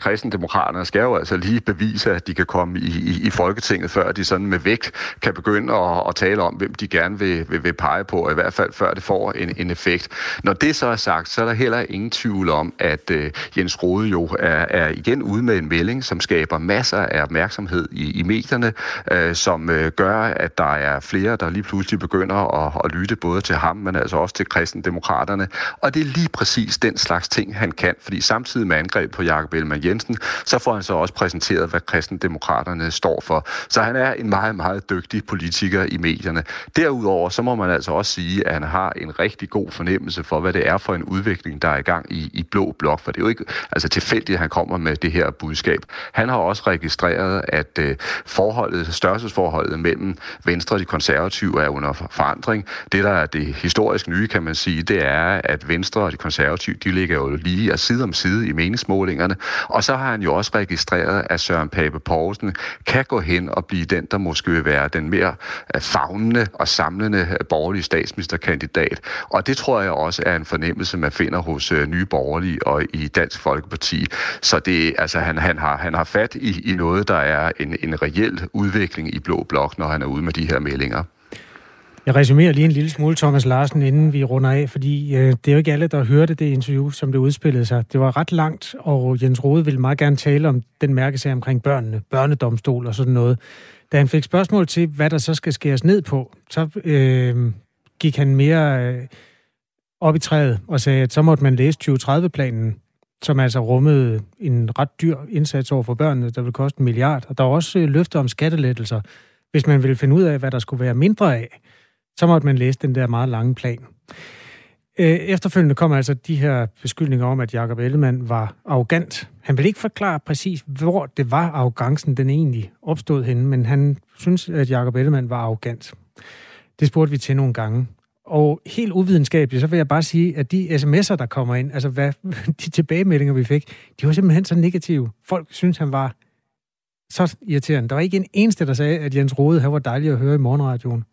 kristendemokraterne skal jo altså lige bevise, at de kan komme i, i, i Folketinget, før de sådan med vægt kan begynde at, at tale om, hvem de gerne vil, vil, vil pege på, i hvert fald før det får en, en effekt. Når det så er sagt, så er der heller ingen tvivl om, at uh, Jens Rode jo er, er igen ude med en melding, som skaber masser af opmærksomhed i, i medierne, uh, som uh, gør, at der er flere, der lige pludselig begynder at, at lytte både til ham, men altså også til kristendemokraterne, og det er lige præcis den slags ting, han kan, fordi samtidig med angreb på Jakob Ellemann Jensen, så får han så også præsenteret, hvad kristendemokraterne står for. Så han er en meget, meget dygtig politiker i medierne. Derudover, så må man altså også sige, at han har en rigtig god fornemmelse for, hvad det er for en udvikling, der er i gang i, i Blå Blok, for det er jo ikke altså tilfældigt, at han kommer med det her budskab. Han har også registreret, at øh, forholdet, størrelsesforholdet mellem Venstre og de konservative er under forandring. Det, der er det historisk nye, kan man sige, det er, at Venstre og de konservative, de ligger jo lige og side om side i meningsmålingerne. Og så har han jo også registreret, at Søren Pape Poulsen kan gå hen og blive den, der måske vil være den mere øh, fagnende og samlende øh, borgerlige statsministerkandidat. Og det tror jeg også er en fornemmelse, man finder hos øh, Nye Borgerlige og i Dansk Folkeparti. Så det, altså, han, han, har, han har fat i, i noget, der er en, en reel udvikling i Blå Blok, når han er ude med de her meldinger. Jeg resumerer lige en lille smule, Thomas Larsen, inden vi runder af, fordi øh, det er jo ikke alle, der hørte det interview, som det udspillede sig. Det var ret langt, og Jens Rode ville meget gerne tale om den mærkesag omkring børnene, børnedomstol og sådan noget. Da han fik spørgsmål til, hvad der så skal skæres ned på, så øh, gik han mere øh, op i træet og sagde, at så måtte man læse 2030-planen, som altså rummede en ret dyr indsats over for børnene, der vil koste en milliard. Og der var også øh, løfter om skattelettelser, hvis man ville finde ud af, hvad der skulle være mindre af så måtte man læse den der meget lange plan. Øh, efterfølgende kom altså de her beskyldninger om, at Jakob Ellemann var arrogant. Han vil ikke forklare præcis, hvor det var arrogancen, den egentlig opstod henne, men han synes, at Jakob Ellemann var arrogant. Det spurgte vi til nogle gange. Og helt uvidenskabeligt, så vil jeg bare sige, at de sms'er, der kommer ind, altså hvad, de tilbagemeldinger, vi fik, de var simpelthen så negative. Folk synes, han var så irriterende. Der var ikke en eneste, der sagde, at Jens Rode var dejlig at høre i morgenradioen.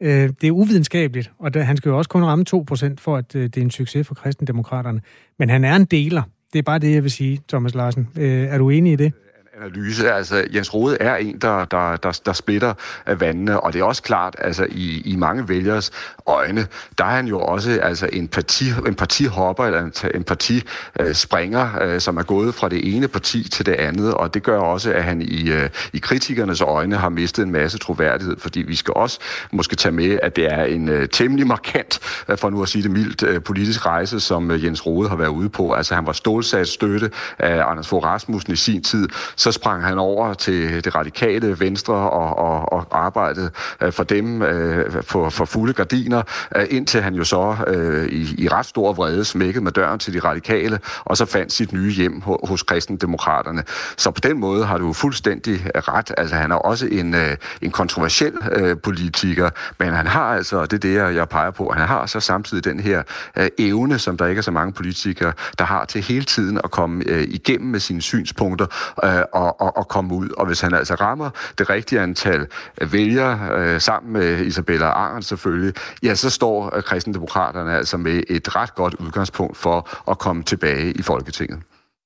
Øh, det er uvidenskabeligt, og han skal jo også kun ramme 2% for, at øh, det er en succes for kristendemokraterne. Men han er en deler. Det er bare det, jeg vil sige, Thomas Larsen. Øh, er du enig i det? Analyse. Altså, Jens Rode er en, der, der, der, der splitter af vandene, og det er også klart, altså i, i mange vælgers øjne, der er han jo også altså, en, parti, en partihopper, eller en, en partispringer, øh, som er gået fra det ene parti til det andet, og det gør også, at han i, øh, i kritikernes øjne har mistet en masse troværdighed, fordi vi skal også måske tage med, at det er en øh, temmelig markant, øh, for nu at sige det mildt, øh, politisk rejse, som øh, Jens Rode har været ude på. Altså han var stålsat støtte af Anders Fogh Rasmussen i sin tid, så sprang han over til det radikale venstre og, og, og arbejdede øh, for dem øh, for, for fulde gardiner, øh, indtil han jo så øh, i, i ret stor vrede smækkede med døren til de radikale, og så fandt sit nye hjem hos kristendemokraterne. Så på den måde har du fuldstændig ret. Altså han er også en, øh, en kontroversiel øh, politiker, men han har altså, og det er det, jeg peger på, han har så samtidig den her øh, evne, som der ikke er så mange politikere, der har til hele tiden at komme øh, igennem med sine synspunkter øh, og, at, at, at komme ud. Og hvis han altså rammer det rigtige antal vælgere øh, sammen med Isabella Arendt selvfølgelig, ja, så står øh, kristendemokraterne altså med et ret godt udgangspunkt for at komme tilbage i Folketinget.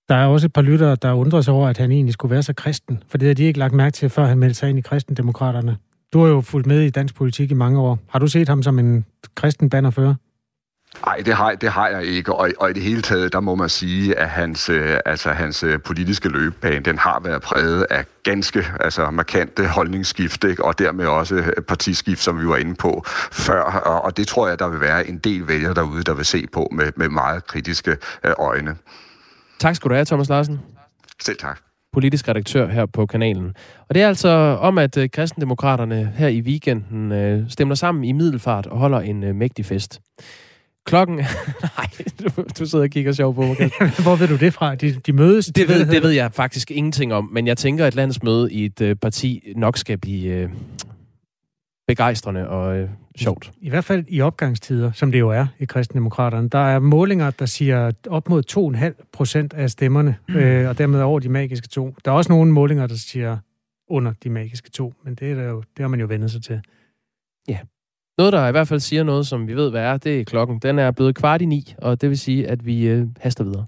Der er også et par lyttere, der undrer sig over, at han egentlig skulle være så kristen, for det har de ikke lagt mærke til, før han meldte sig ind i kristendemokraterne. Du har jo fulgt med i dansk politik i mange år. Har du set ham som en kristen bannerfører? Nej, det har, det har jeg ikke, og, og i det hele taget, der må man sige, at hans, øh, altså, hans øh, politiske løbebane, den har været præget af ganske altså, markante holdningsskift, ikke? og dermed også øh, partiskift, som vi var inde på før, og, og det tror jeg, der vil være en del vælgere derude, der vil se på med, med meget kritiske øjne. Tak skal du have, Thomas Larsen. Selv tak politisk redaktør her på kanalen. Og det er altså om, at kristendemokraterne her i weekenden stemmer sammen i Middelfart og holder en mægtig fest. Klokken... Nej, du, du sidder og kigger sjov på mig. Hvor ved du det fra? De, de mødes? Det ved, det ved jeg faktisk ingenting om, men jeg tænker, at landsmøde i et øh, parti nok skal blive øh, begejstrende og øh, sjovt. I hvert fald i opgangstider, som det jo er i kristendemokraterne. Der er målinger, der siger op mod 2,5 procent af stemmerne, mm. øh, og dermed over de magiske to. Der er også nogle målinger, der siger under de magiske to, men det, er der jo, det har man jo vendt sig til. Ja. Noget, der i hvert fald siger noget, som vi ved, hvad er, det er klokken. Den er blevet kvart i ni, og det vil sige, at vi øh, haster videre.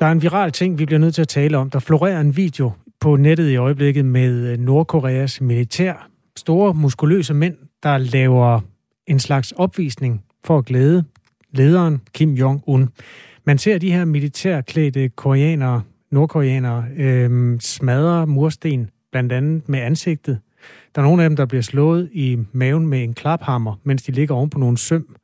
Der er en viral ting, vi bliver nødt til at tale om. Der florerer en video på nettet i øjeblikket med øh, Nordkoreas militær. Store, muskuløse mænd, der laver en slags opvisning for at glæde lederen Kim Jong-un. Man ser de her militærklædte koreanere, nordkoreanere, øh, smadre mursten, blandt andet med ansigtet. Der er nogle af dem, der bliver slået i maven med en klaphammer, mens de ligger oven på nogle søm.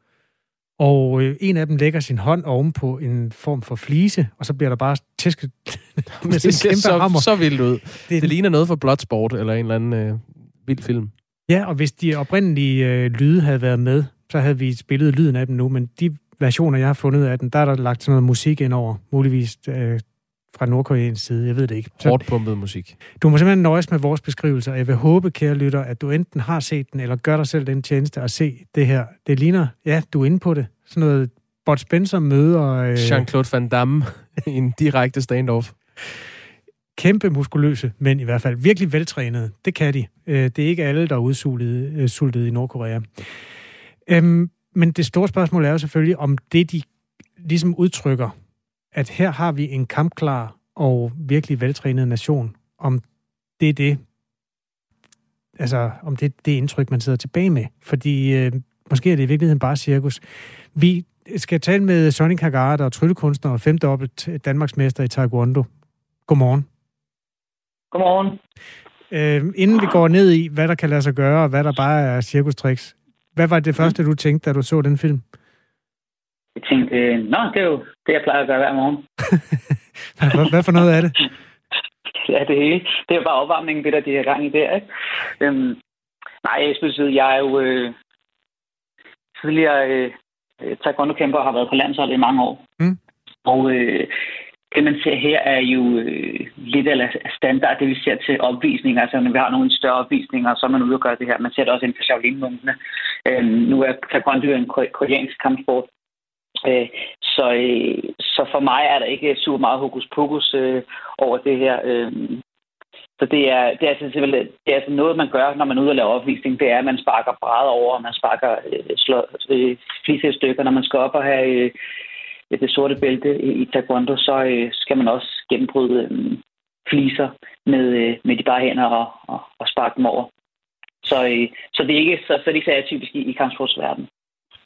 Og øh, en af dem lægger sin hånd oven på en form for flise, og så bliver der bare tæsket med det sådan en kæmpe så, hammer. så vildt ud. Det, det ligner noget for Bloodsport eller en eller anden øh, vild film. Ja, og hvis de oprindelige øh, lyde havde været med, så havde vi spillet lyden af dem nu, men de versioner, jeg har fundet af den, der er der lagt sådan noget musik ind over, muligvis øh, fra nordkoreansk side, jeg ved det ikke. Hårdt pumpet musik. Du må simpelthen nøjes med vores beskrivelser. Jeg vil håbe, kære lytter, at du enten har set den, eller gør dig selv den tjeneste at se det her. Det ligner, ja, du er inde på det. Sådan noget Bud Spencer møder... Øh, Jean-Claude Van Damme i en direkte standoff. Kæmpe muskuløse, men i hvert fald virkelig veltrænede. Det kan de. Øh, det er ikke alle, der er udsultet øh, sultet i Nordkorea. Øhm, men det store spørgsmål er jo selvfølgelig, om det, de ligesom udtrykker, at her har vi en kampklar og virkelig veltrænet nation, om det er det, altså om det er det indtryk, man sidder tilbage med. Fordi øh, måske er det i virkeligheden bare cirkus. Vi skal tale med Sonny der er tryllekunstner og femdobbelt Danmarksmester i Taekwondo. Godmorgen. Godmorgen. Øh, inden vi går ned i, hvad der kan lade sig gøre, og hvad der bare er cirkustricks, hvad var det første, du tænkte, da du så den film? Jeg tænkte, øh, nå, det er jo det, jeg plejer at gøre hver morgen. hvad, hvad for noget er det? ja, det hele. Det er bare opvarmningen, det der, de har gang i der, ikke? Øhm, nej, jeg sige, jeg er jo øh, tidligere øh, taekwondo-kæmper og har været på landsholdet i mange år. Mm. Og øh, det, man ser her, er jo øh, lidt af standard, det vi ser til opvisninger. Altså, når vi har nogle større opvisninger, så er man ude og gøre det her. Man ser det også inden for Shaolin-munkene. Øh, nu er taekwondo en koreansk kampsport. Øh, så, øh, så for mig er der ikke super meget hokus pokus øh, over det her. Øh, så det er, det er altså simpelthen det er altså noget, man gør, når man er ude og lave opvisning. Det er, at man sparker brædder over, og man sparker øh, slår, øh, stykker. Når man skal op og have øh, det sorte bælte i, i taekwondo, så øh, skal man også gennembryde øh, fliser med, øh, med de bare hænder og, og, og sparke dem over. Så, øh, så det er ikke så, så, det er ikke så atypisk i, i kampsportsverdenen.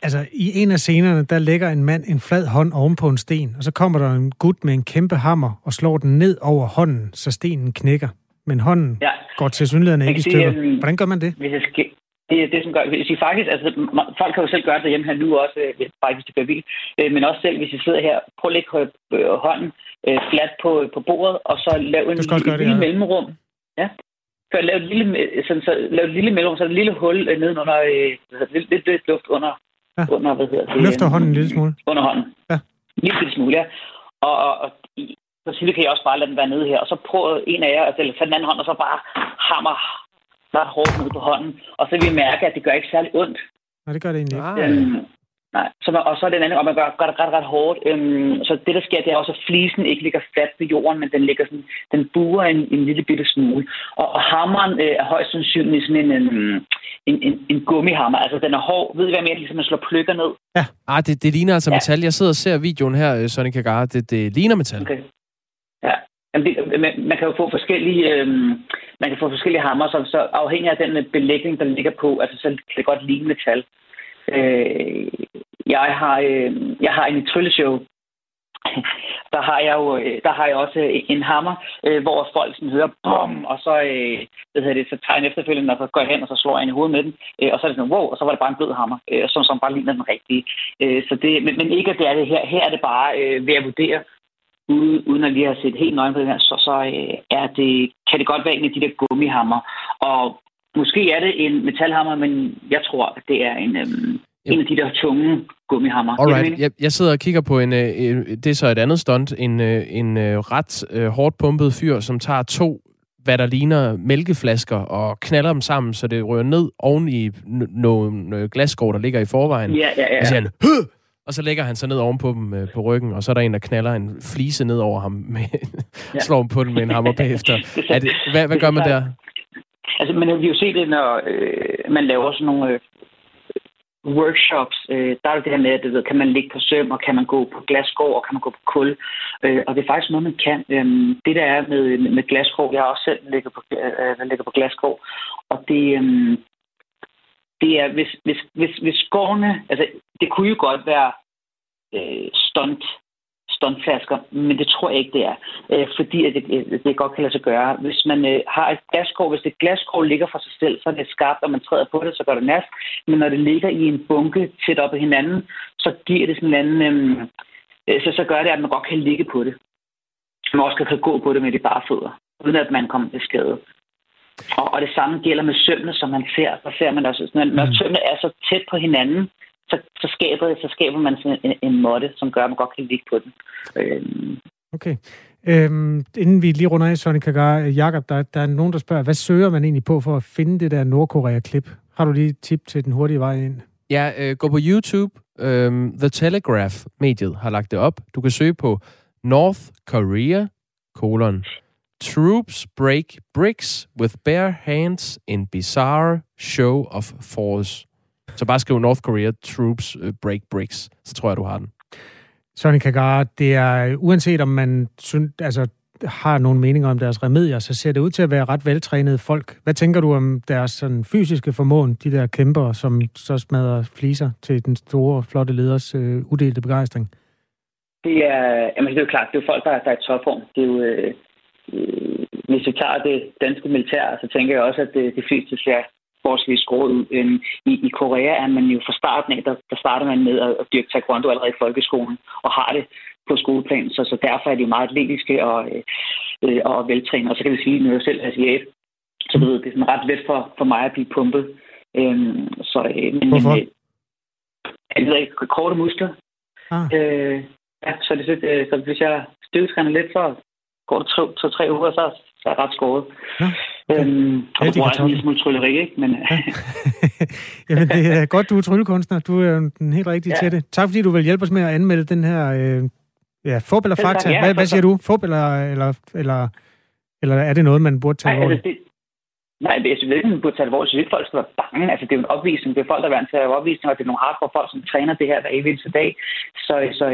Altså, i en af scenerne, der lægger en mand en flad hånd oven på en sten, og så kommer der en gut med en kæmpe hammer og slår den ned over hånden, så stenen knækker. Men hånden ja. går til synligheden ikke i stykker. Det, Hvordan gør man det? Hvis jeg skal, det er det, som gør... Hvis I faktisk, altså, folk kan jo selv gøre det hjemme her nu også, øh, faktisk hvis det bliver vildt. Øh, men også selv, hvis I sidder her, prøv at lægge øh, hånden fladt på, på bordet, og så lave en lille, lille ja. mellemrum. Ja. Før lave et lille, sådan, så, lave et lille mellemrum, så et lille hul nedenunder, øh, lidt, lidt, lidt luft under, ja. under, hvad hedder det? Løfter hånden en lille smule? Under hånden. Ja. En lille smule, ja. Og, og, og så kan I også bare lade den være nede her, og så prøv en af jer, altså, eller tage den anden hånd, og så bare hammer ret hårdt ned på hånden, og så vil vi mærke, at det gør ikke særlig ondt. Nej, det gør det egentlig ikke. Ah. Øhm, nej, så og så er det en anden, og man gør, gør det ret, ret hårdt. Øhm, så det, der sker, det er også, at flisen ikke ligger fladt på jorden, men den ligger sådan, den buer en, en lille bitte smule. Og, og hammeren øh, er højst sandsynligt sådan en, en, en, en, en gummihammer. Altså, den er hård. Ved I, hvad jeg mener? Ligesom man slår pløkker ned. Ja. Ah, det, det ligner altså ja. metal. Jeg sidder og ser videoen her, øh, Sonny Kagara. Det, det ligner metal. Okay. Ja, Jamen, det, man, man kan jo få forskellige, øh, man kan få forskellige hammer, så, så afhængig af den belægning, der ligger på, altså så kan det godt ligne metal. Øh, jeg har, øh, jeg har en trylleshow, der har jeg jo øh, der har jeg også en hammer, øh, hvor folk sådan hører bum, og så, øh, hvad hedder det, så tager jeg efterfølgende, og så går jeg hen, og så slår jeg en i hovedet med den, øh, og så er det sådan, wow, og så var det bare en blød hammer, øh, som, som bare ligner den rigtige. Øh, så det, men, men ikke at det er det her. Her er det bare øh, ved at vurdere, uden at lige have set helt nøgen på det her, så, så øh, er det, kan det godt være en af de der gummihammer. Og måske er det en metalhammer, men jeg tror, at det er en, øhm, øhm, en af de der tunge gummihammer. Alright. Jeg, jeg sidder og kigger på en, øh, det er så et andet stunt, en, øh, en øh, ret øh, hårdt pumpet fyr, som tager to hvad der ligner mælkeflasker, og knaller dem sammen, så det rører ned oven i nogle glasskår, der ligger i forvejen. Ja, ja, ja. Og, så han, Høh! og så lægger han sig ned oven på dem øh, på ryggen, og så er der en, der knaller en flise ned over ham, med, ja. slår ham på den med en hammer bagefter. er det, hvad, hvad gør man der? Altså, men vi har jo set det, når øh, man laver sådan nogle øh, workshops, øh, der er det det her med, at du ved, kan man ligge på søm, og kan man gå på glasgård, og kan man gå på kul. Øh, og det er faktisk noget, man kan. Øh, det der er med, med, glasgård, jeg har også selv ligget på, øh, øh ligger på glasgård, og det, øh, det er, hvis, hvis, hvis, hvis gårdene, altså det kunne jo godt være øh, stunt stuntflasker, men det tror jeg ikke, det er. Øh, fordi at det, det godt kan lade sig gøre. Hvis man øh, har et glaskår, hvis et glaskår ligger for sig selv, så er det skarpt, og man træder på det, så gør det næst. Men når det ligger i en bunke tæt op ad hinanden, så giver det sådan en anden... Øh, så, så gør det, at man godt kan ligge på det. Man også kan gå på det med de bare fødder, uden at man kommer til skade. Og, og det samme gælder med sømmene, som man ser. Så ser man også, når, når mm. sømmene er så tæt på hinanden, så, så, skaber, så skaber man sådan en, en måtte, som gør, at man godt kan ligge på den. Øhm. Okay. Øhm, inden vi lige runder af, Sonny Kagar, Jacob, der, der er nogen, der spørger, hvad søger man egentlig på for at finde det der Nordkorea-klip? Har du lige et tip til den hurtige vej ind? Ja, øh, gå på YouTube. Øhm, The Telegraph-mediet har lagt det op. Du kan søge på North Korea, colon, Troops break bricks with bare hands in bizarre show of force. Så bare skriv North Korea Troops øh, Break Bricks, så tror jeg, du har den. Sonny Kagar, det er uanset om man synes, altså, har nogle meninger om deres remedier, så ser det ud til at være ret veltrænede folk. Hvad tænker du om deres sådan, fysiske formåen, de der kæmper, som så smadrer fliser til den store, flotte leders øh, uddelte begejstring? Det er, jamen, det er jo klart, det er jo folk, der, der er i topform. Det er jo, øh, øh, hvis vi tager det danske militær, så tænker jeg også, at det, de fleste ser skåret ud. Øhm, i, I Korea er man jo fra starten af, der, der starter man med at, dyrke taekwondo allerede i folkeskolen, og har det på skoleplan, så, så derfor er de meget atletiske og, øh, og veltrænede. Og så kan vi sige, at jeg selv er asiat, så det, det er sådan ret let for, for mig at blive pumpet. Øhm, så, øh, men, Hvorfor? Men, øh, jeg ved ikke, korte muskler. Ah. Øh, ja, så, det, øh, så hvis jeg styrketræner lidt, så går det to-tre uger, så, så er jeg ret skåret. Ja. Øhm, og bruger også en lille smule trylleri, ikke? Men, ja. Jamen, det er godt, du er tryllekunstner. Du er den helt rigtige ja. til det. Tak, fordi du vil hjælpe os med at anmelde den her øh, ja, fup eller fakta. Ja, hvad, hvad siger du? Fup eller, eller, eller, eller er det noget, man burde tage alvorligt? Altså, Nej, jeg synes ikke, man burde tage alvorligt. Jeg synes folk skal være bange. Altså, det er jo en opvisning. Det er folk, der er vant til at opvisning, og det er nogle hardcore folk, som træner det her hver eneste dag. Så, så,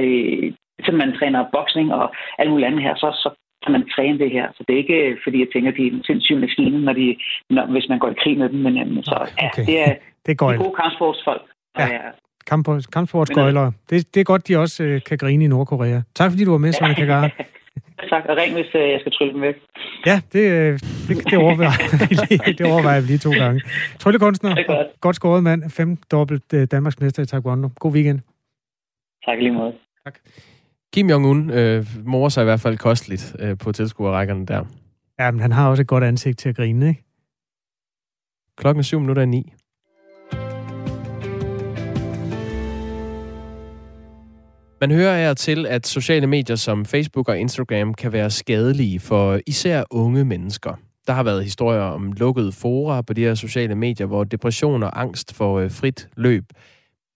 så man træner boksning og alt muligt andet her, så, så kan man træne det her. Så det er ikke, øh, fordi jeg tænker, at de er en sindssyg maskine, når de, når, hvis man går i krig med dem. Men, så, okay. ja, det er, det er gode kampsportsfolk. Ja. ja. Kamp, kampsportsgøjlere. Det, det er godt, de også øh, kan grine i Nordkorea. Tak fordi du var med, Sonja Kagara. tak, og ring, hvis øh, jeg skal trylle dem væk. Ja, det, øh, det, det, overvejer, det overvejer vi lige to gange. Tryllekunstner, godt. godt skåret mand, fem dobbelt øh, Danmarks mester i Taekwondo. God weekend. Tak lige måde. Tak. Kim Jong-un øh, morer sig i hvert fald kosteligt øh, på tilskuerrækkerne der. Ja, men han har også et godt ansigt til at grine, ikke? Klokken er syv minutter i ni. Man hører af til, at sociale medier som Facebook og Instagram kan være skadelige for især unge mennesker. Der har været historier om lukkede fora på de her sociale medier, hvor depression og angst får øh, frit løb.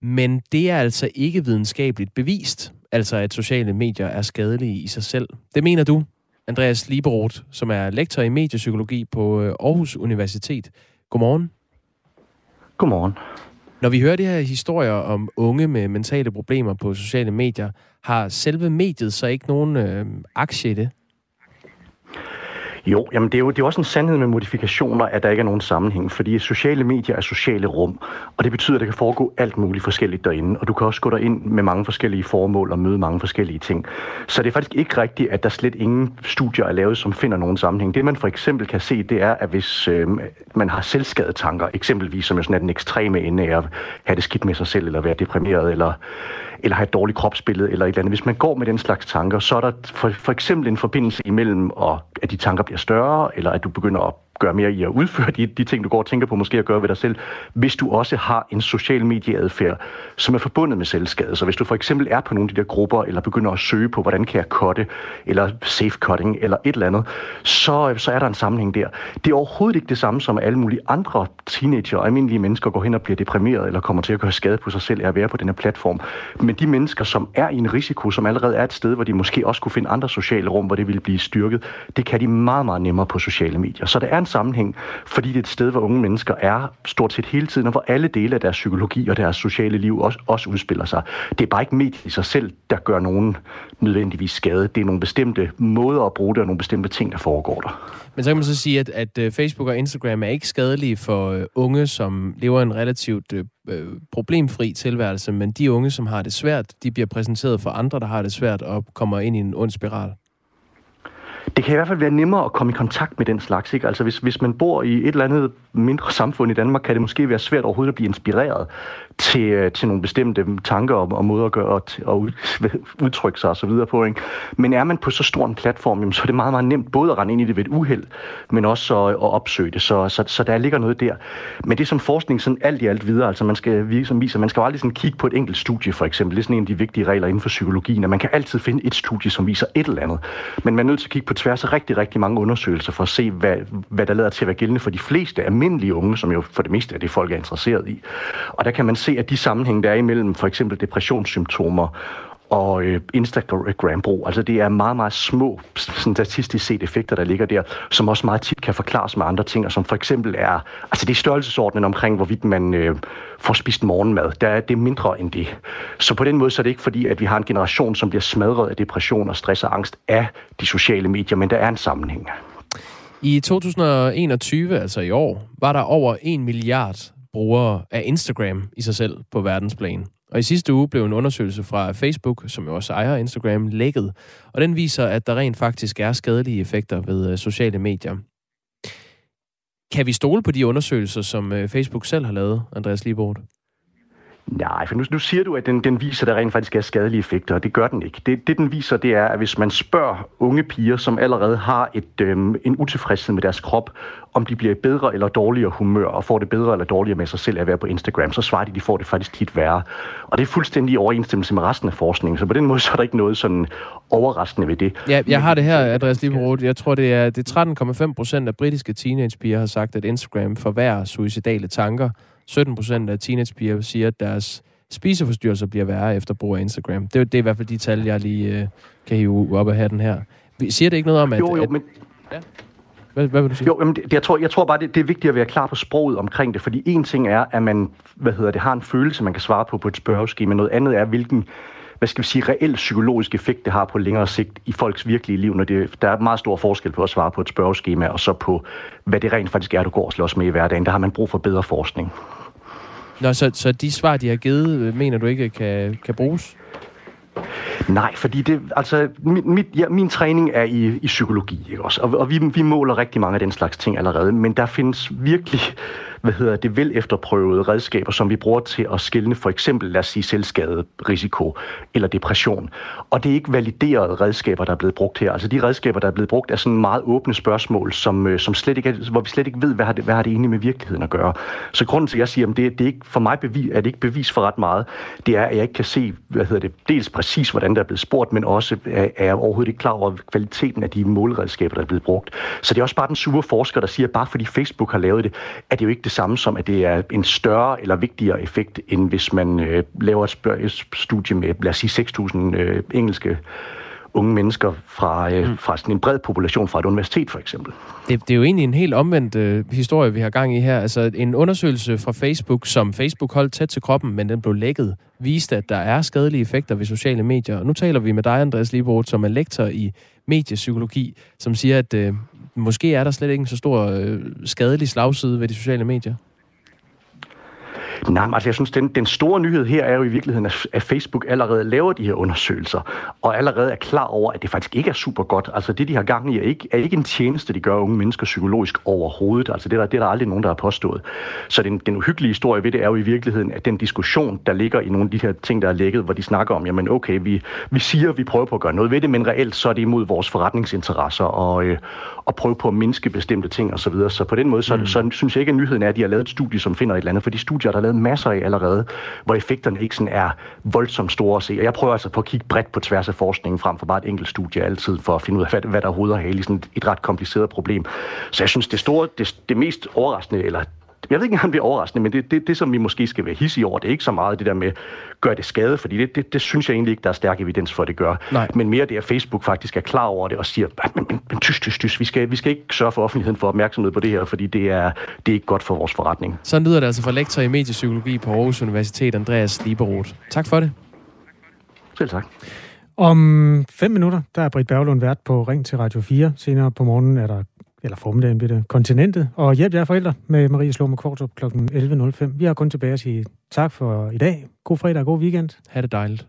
Men det er altså ikke videnskabeligt bevist, altså at sociale medier er skadelige i sig selv. Det mener du, Andreas Liberoth, som er lektor i mediepsykologi på øh, Aarhus Universitet. Godmorgen. Godmorgen. Når vi hører de her historier om unge med mentale problemer på sociale medier, har selve mediet så ikke nogen øh, aktie i det? Jo, jamen det er jo det er også en sandhed med modifikationer, at der ikke er nogen sammenhæng, fordi sociale medier er sociale rum, og det betyder, at der kan foregå alt muligt forskelligt derinde, og du kan også gå derind med mange forskellige formål og møde mange forskellige ting. Så det er faktisk ikke rigtigt, at der slet ingen studier er lavet, som finder nogen sammenhæng. Det man for eksempel kan se, det er, at hvis øh, man har selvskadetanker, eksempelvis som jo sådan den ekstreme ende af at have det skidt med sig selv, eller være deprimeret, eller eller har et dårligt kropsbillede eller et eller andet. Hvis man går med den slags tanker, så er der for, for eksempel en forbindelse imellem, og at de tanker bliver større, eller at du begynder at gøre mere i at udføre de, de ting, du går og tænker på, måske at gøre ved dig selv, hvis du også har en social medieadfærd, som er forbundet med selvskade. Så hvis du for eksempel er på nogle af de der grupper, eller begynder at søge på, hvordan kan jeg cutte, eller safe cutting, eller et eller andet, så, så er der en sammenhæng der. Det er overhovedet ikke det samme som alle mulige andre teenager og almindelige mennesker går hen og bliver deprimeret, eller kommer til at gøre skade på sig selv af at være på den her platform. Men de mennesker, som er i en risiko, som allerede er et sted, hvor de måske også kunne finde andre sociale rum, hvor det ville blive styrket, det kan de meget, meget nemmere på sociale medier. Så der er en sammenhæng, fordi det er et sted, hvor unge mennesker er stort set hele tiden, og hvor alle dele af deres psykologi og deres sociale liv også, også udspiller sig. Det er bare ikke mediet i sig selv, der gør nogen nødvendigvis skade. Det er nogle bestemte måder at bruge det, og nogle bestemte ting, der foregår der. Men så kan man så sige, at, at øh, Facebook og Instagram er ikke skadelige for øh, unge, som lever en relativt øh, øh, problemfri tilværelse, men de unge, som har det svært, de bliver præsenteret for andre, der har det svært, og kommer ind i en ond spiral det kan i hvert fald være nemmere at komme i kontakt med den slags. Ikke? Altså hvis, hvis man bor i et eller andet mindre samfund i Danmark, kan det måske være svært overhovedet at blive inspireret til, øh, til nogle bestemte tanker og, og måder at gøre og, og udtrykke sig osv. på. Ikke? Men er man på så stor en platform, jamen, så er det meget, meget nemt både at rende ind i det ved et uheld, men også at, at opsøge det. Så, så, så der ligger noget der. Men det som forskning sådan alt i alt videre, altså man skal vise, som viser, man skal jo aldrig sådan kigge på et enkelt studie for eksempel. Det er sådan en af de vigtige regler inden for psykologien, at man kan altid finde et studie, som viser et eller andet. Men man er nødt til at kigge på tværs af rigtig, rigtig mange undersøgelser for at se, hvad, hvad der lader til at være gældende for de fleste almindelige unge, som jo for det meste er det, folk er interesseret i. Og der kan man se, at de sammenhænge, der er imellem for eksempel depressionssymptomer og øh, Instagram-brug. Altså det er meget, meget små statistisk set effekter, der ligger der, som også meget tit kan forklares med andre ting, og som for eksempel er, altså det er størrelsesordenen omkring, hvorvidt man øh, får spist morgenmad. Der er det mindre end det. Så på den måde så er det ikke fordi, at vi har en generation, som bliver smadret af depression og stress og angst af de sociale medier, men der er en sammenhæng. I 2021, altså i år, var der over 1 milliard brugere af Instagram i sig selv på verdensplan. Og i sidste uge blev en undersøgelse fra Facebook, som jo også ejer Instagram, lækket. Og den viser, at der rent faktisk er skadelige effekter ved øh, sociale medier. Kan vi stole på de undersøgelser, som øh, Facebook selv har lavet, Andreas Libort? Nej, for nu, nu siger du, at den, den viser, at der rent faktisk er skadelige effekter, og det gør den ikke. Det, det den viser, det er, at hvis man spørger unge piger, som allerede har et, øhm, en utilfredshed med deres krop, om de bliver bedre eller dårligere humør, og får det bedre eller dårligere med sig selv at være på Instagram, så svarer de, at de får det faktisk tit værre. Og det er fuldstændig i overensstemmelse med resten af forskningen, så på den måde så er der ikke noget sådan overraskende ved det. Ja, jeg har det her, Andreas Lieberud. Jeg tror, det er, det er 13,5 procent af britiske teenagepiger har sagt, at Instagram forværrer suicidale tanker, 17 procent af teenagepiger siger, at deres spiseforstyrrelser bliver værre efter brug af Instagram. Det, det er i hvert fald de tal, jeg lige øh, kan hive op af hatten her. Siger det ikke noget om, at... Jo, jo, at, men... Ja. Hvad, hvad vil du sige? Jo, jamen, det, jeg, tror, jeg tror bare, det, det er vigtigt at være klar på sproget omkring det, fordi en ting er, at man hvad hedder det, har en følelse, man kan svare på på et spørgeskema. Noget andet er, hvilken hvad skal vi sige, reel psykologisk effekt det har på længere sigt i folks virkelige liv, når det, der er meget stor forskel på at svare på et spørgeskema, og så på, hvad det rent faktisk er, du går og slås med i hverdagen. Der har man brug for bedre forskning. Nå, så, så de svar, de har givet, øh, mener du ikke kan, kan bruges? Nej, fordi det, altså, mit, ja, min træning er i, i psykologi, ikke også? Og, og vi, vi måler rigtig mange af den slags ting allerede, men der findes virkelig hvad hedder det, vel efterprøvede redskaber, som vi bruger til at skille for eksempel, lad os sige, selvskade, risiko eller depression. Og det er ikke validerede redskaber, der er blevet brugt her. Altså de redskaber, der er blevet brugt, er sådan meget åbne spørgsmål, som, øh, som slet ikke er, hvor vi slet ikke ved, hvad har, det, hvad har det egentlig med virkeligheden at gøre. Så grunden til, at jeg siger, at det, det er ikke, for mig bevis, er det ikke bevis for ret meget, det er, at jeg ikke kan se, hvad hedder det, dels præcis, hvordan der er blevet spurgt, men også er, er jeg overhovedet ikke klar over kvaliteten af de målredskaber, der er blevet brugt. Så det er også bare den sure forsker, der siger, at bare fordi Facebook har lavet det, er det jo ikke det samme som, at det er en større eller vigtigere effekt, end hvis man øh, laver et, et studie med, lad os sige, 6.000 øh, engelske unge mennesker fra, øh, mm. fra sådan en bred population fra et universitet, for eksempel. Det, det er jo egentlig en helt omvendt øh, historie, vi har gang i her. Altså en undersøgelse fra Facebook, som Facebook holdt tæt til kroppen, men den blev lækket, viste, at der er skadelige effekter ved sociale medier. Og nu taler vi med dig, Andreas Libort, som er lektor i mediepsykologi, som siger, at øh, måske er der slet ikke en så stor øh, skadelig slagside ved de sociale medier. Nej, altså jeg synes, den, den store nyhed her er jo i virkeligheden, at Facebook allerede laver de her undersøgelser, og allerede er klar over, at det faktisk ikke er super godt. Altså det, de har gang i, er ikke, er ikke en tjeneste, de gør unge mennesker psykologisk overhovedet. Altså det, der, det er der aldrig nogen, der har påstået. Så den, den uhyggelige historie ved det er jo i virkeligheden, at den diskussion, der ligger i nogle af de her ting, der er lægget, hvor de snakker om, jamen okay, vi, vi siger, at vi prøver på at gøre noget ved det, men reelt så er det imod vores forretningsinteresser og, øh, og prøve på at mindske bestemte ting osv. Så, videre. så på den måde, så, mm. så, så synes jeg ikke, at nyheden er, at de har lavet et studie, som finder et eller andet, for de studier, der er lavet masser af allerede, hvor effekterne ikke sådan er voldsomt store at se. Og jeg prøver altså på at kigge bredt på tværs af forskningen, frem for bare et enkelt studie altid, for at finde ud af, hvad, hvad der overhovedet er i sådan et, et ret kompliceret problem. Så jeg synes, det store, det, det mest overraskende, eller jeg ved ikke, om han bliver overraskende, men det, det, det, som vi måske skal være hissige over, det er ikke så meget det der med, gør det skade, fordi det, det, det synes jeg egentlig ikke, der er stærk evidens for, at det gør. Nej. Men mere det, at Facebook faktisk er klar over det og siger, men, men, men tys, tys, tys, vi skal, vi skal ikke sørge for offentligheden for opmærksomhed på det her, fordi det er, det er ikke godt for vores forretning. Så lyder det altså fra lektor i mediepsykologi på Aarhus Universitet, Andreas Lieberoth. Tak for det. Selv tak. Om fem minutter, der er Britt Berglund vært på Ring til Radio 4. Senere på morgenen er der eller formiddagen bliver det, kontinentet. Og hjælp jer forældre med Marie Slåme Kvartrup kl. 11.05. Vi har kun tilbage at sige tak for i dag. God fredag og god weekend. Ha' det dejligt.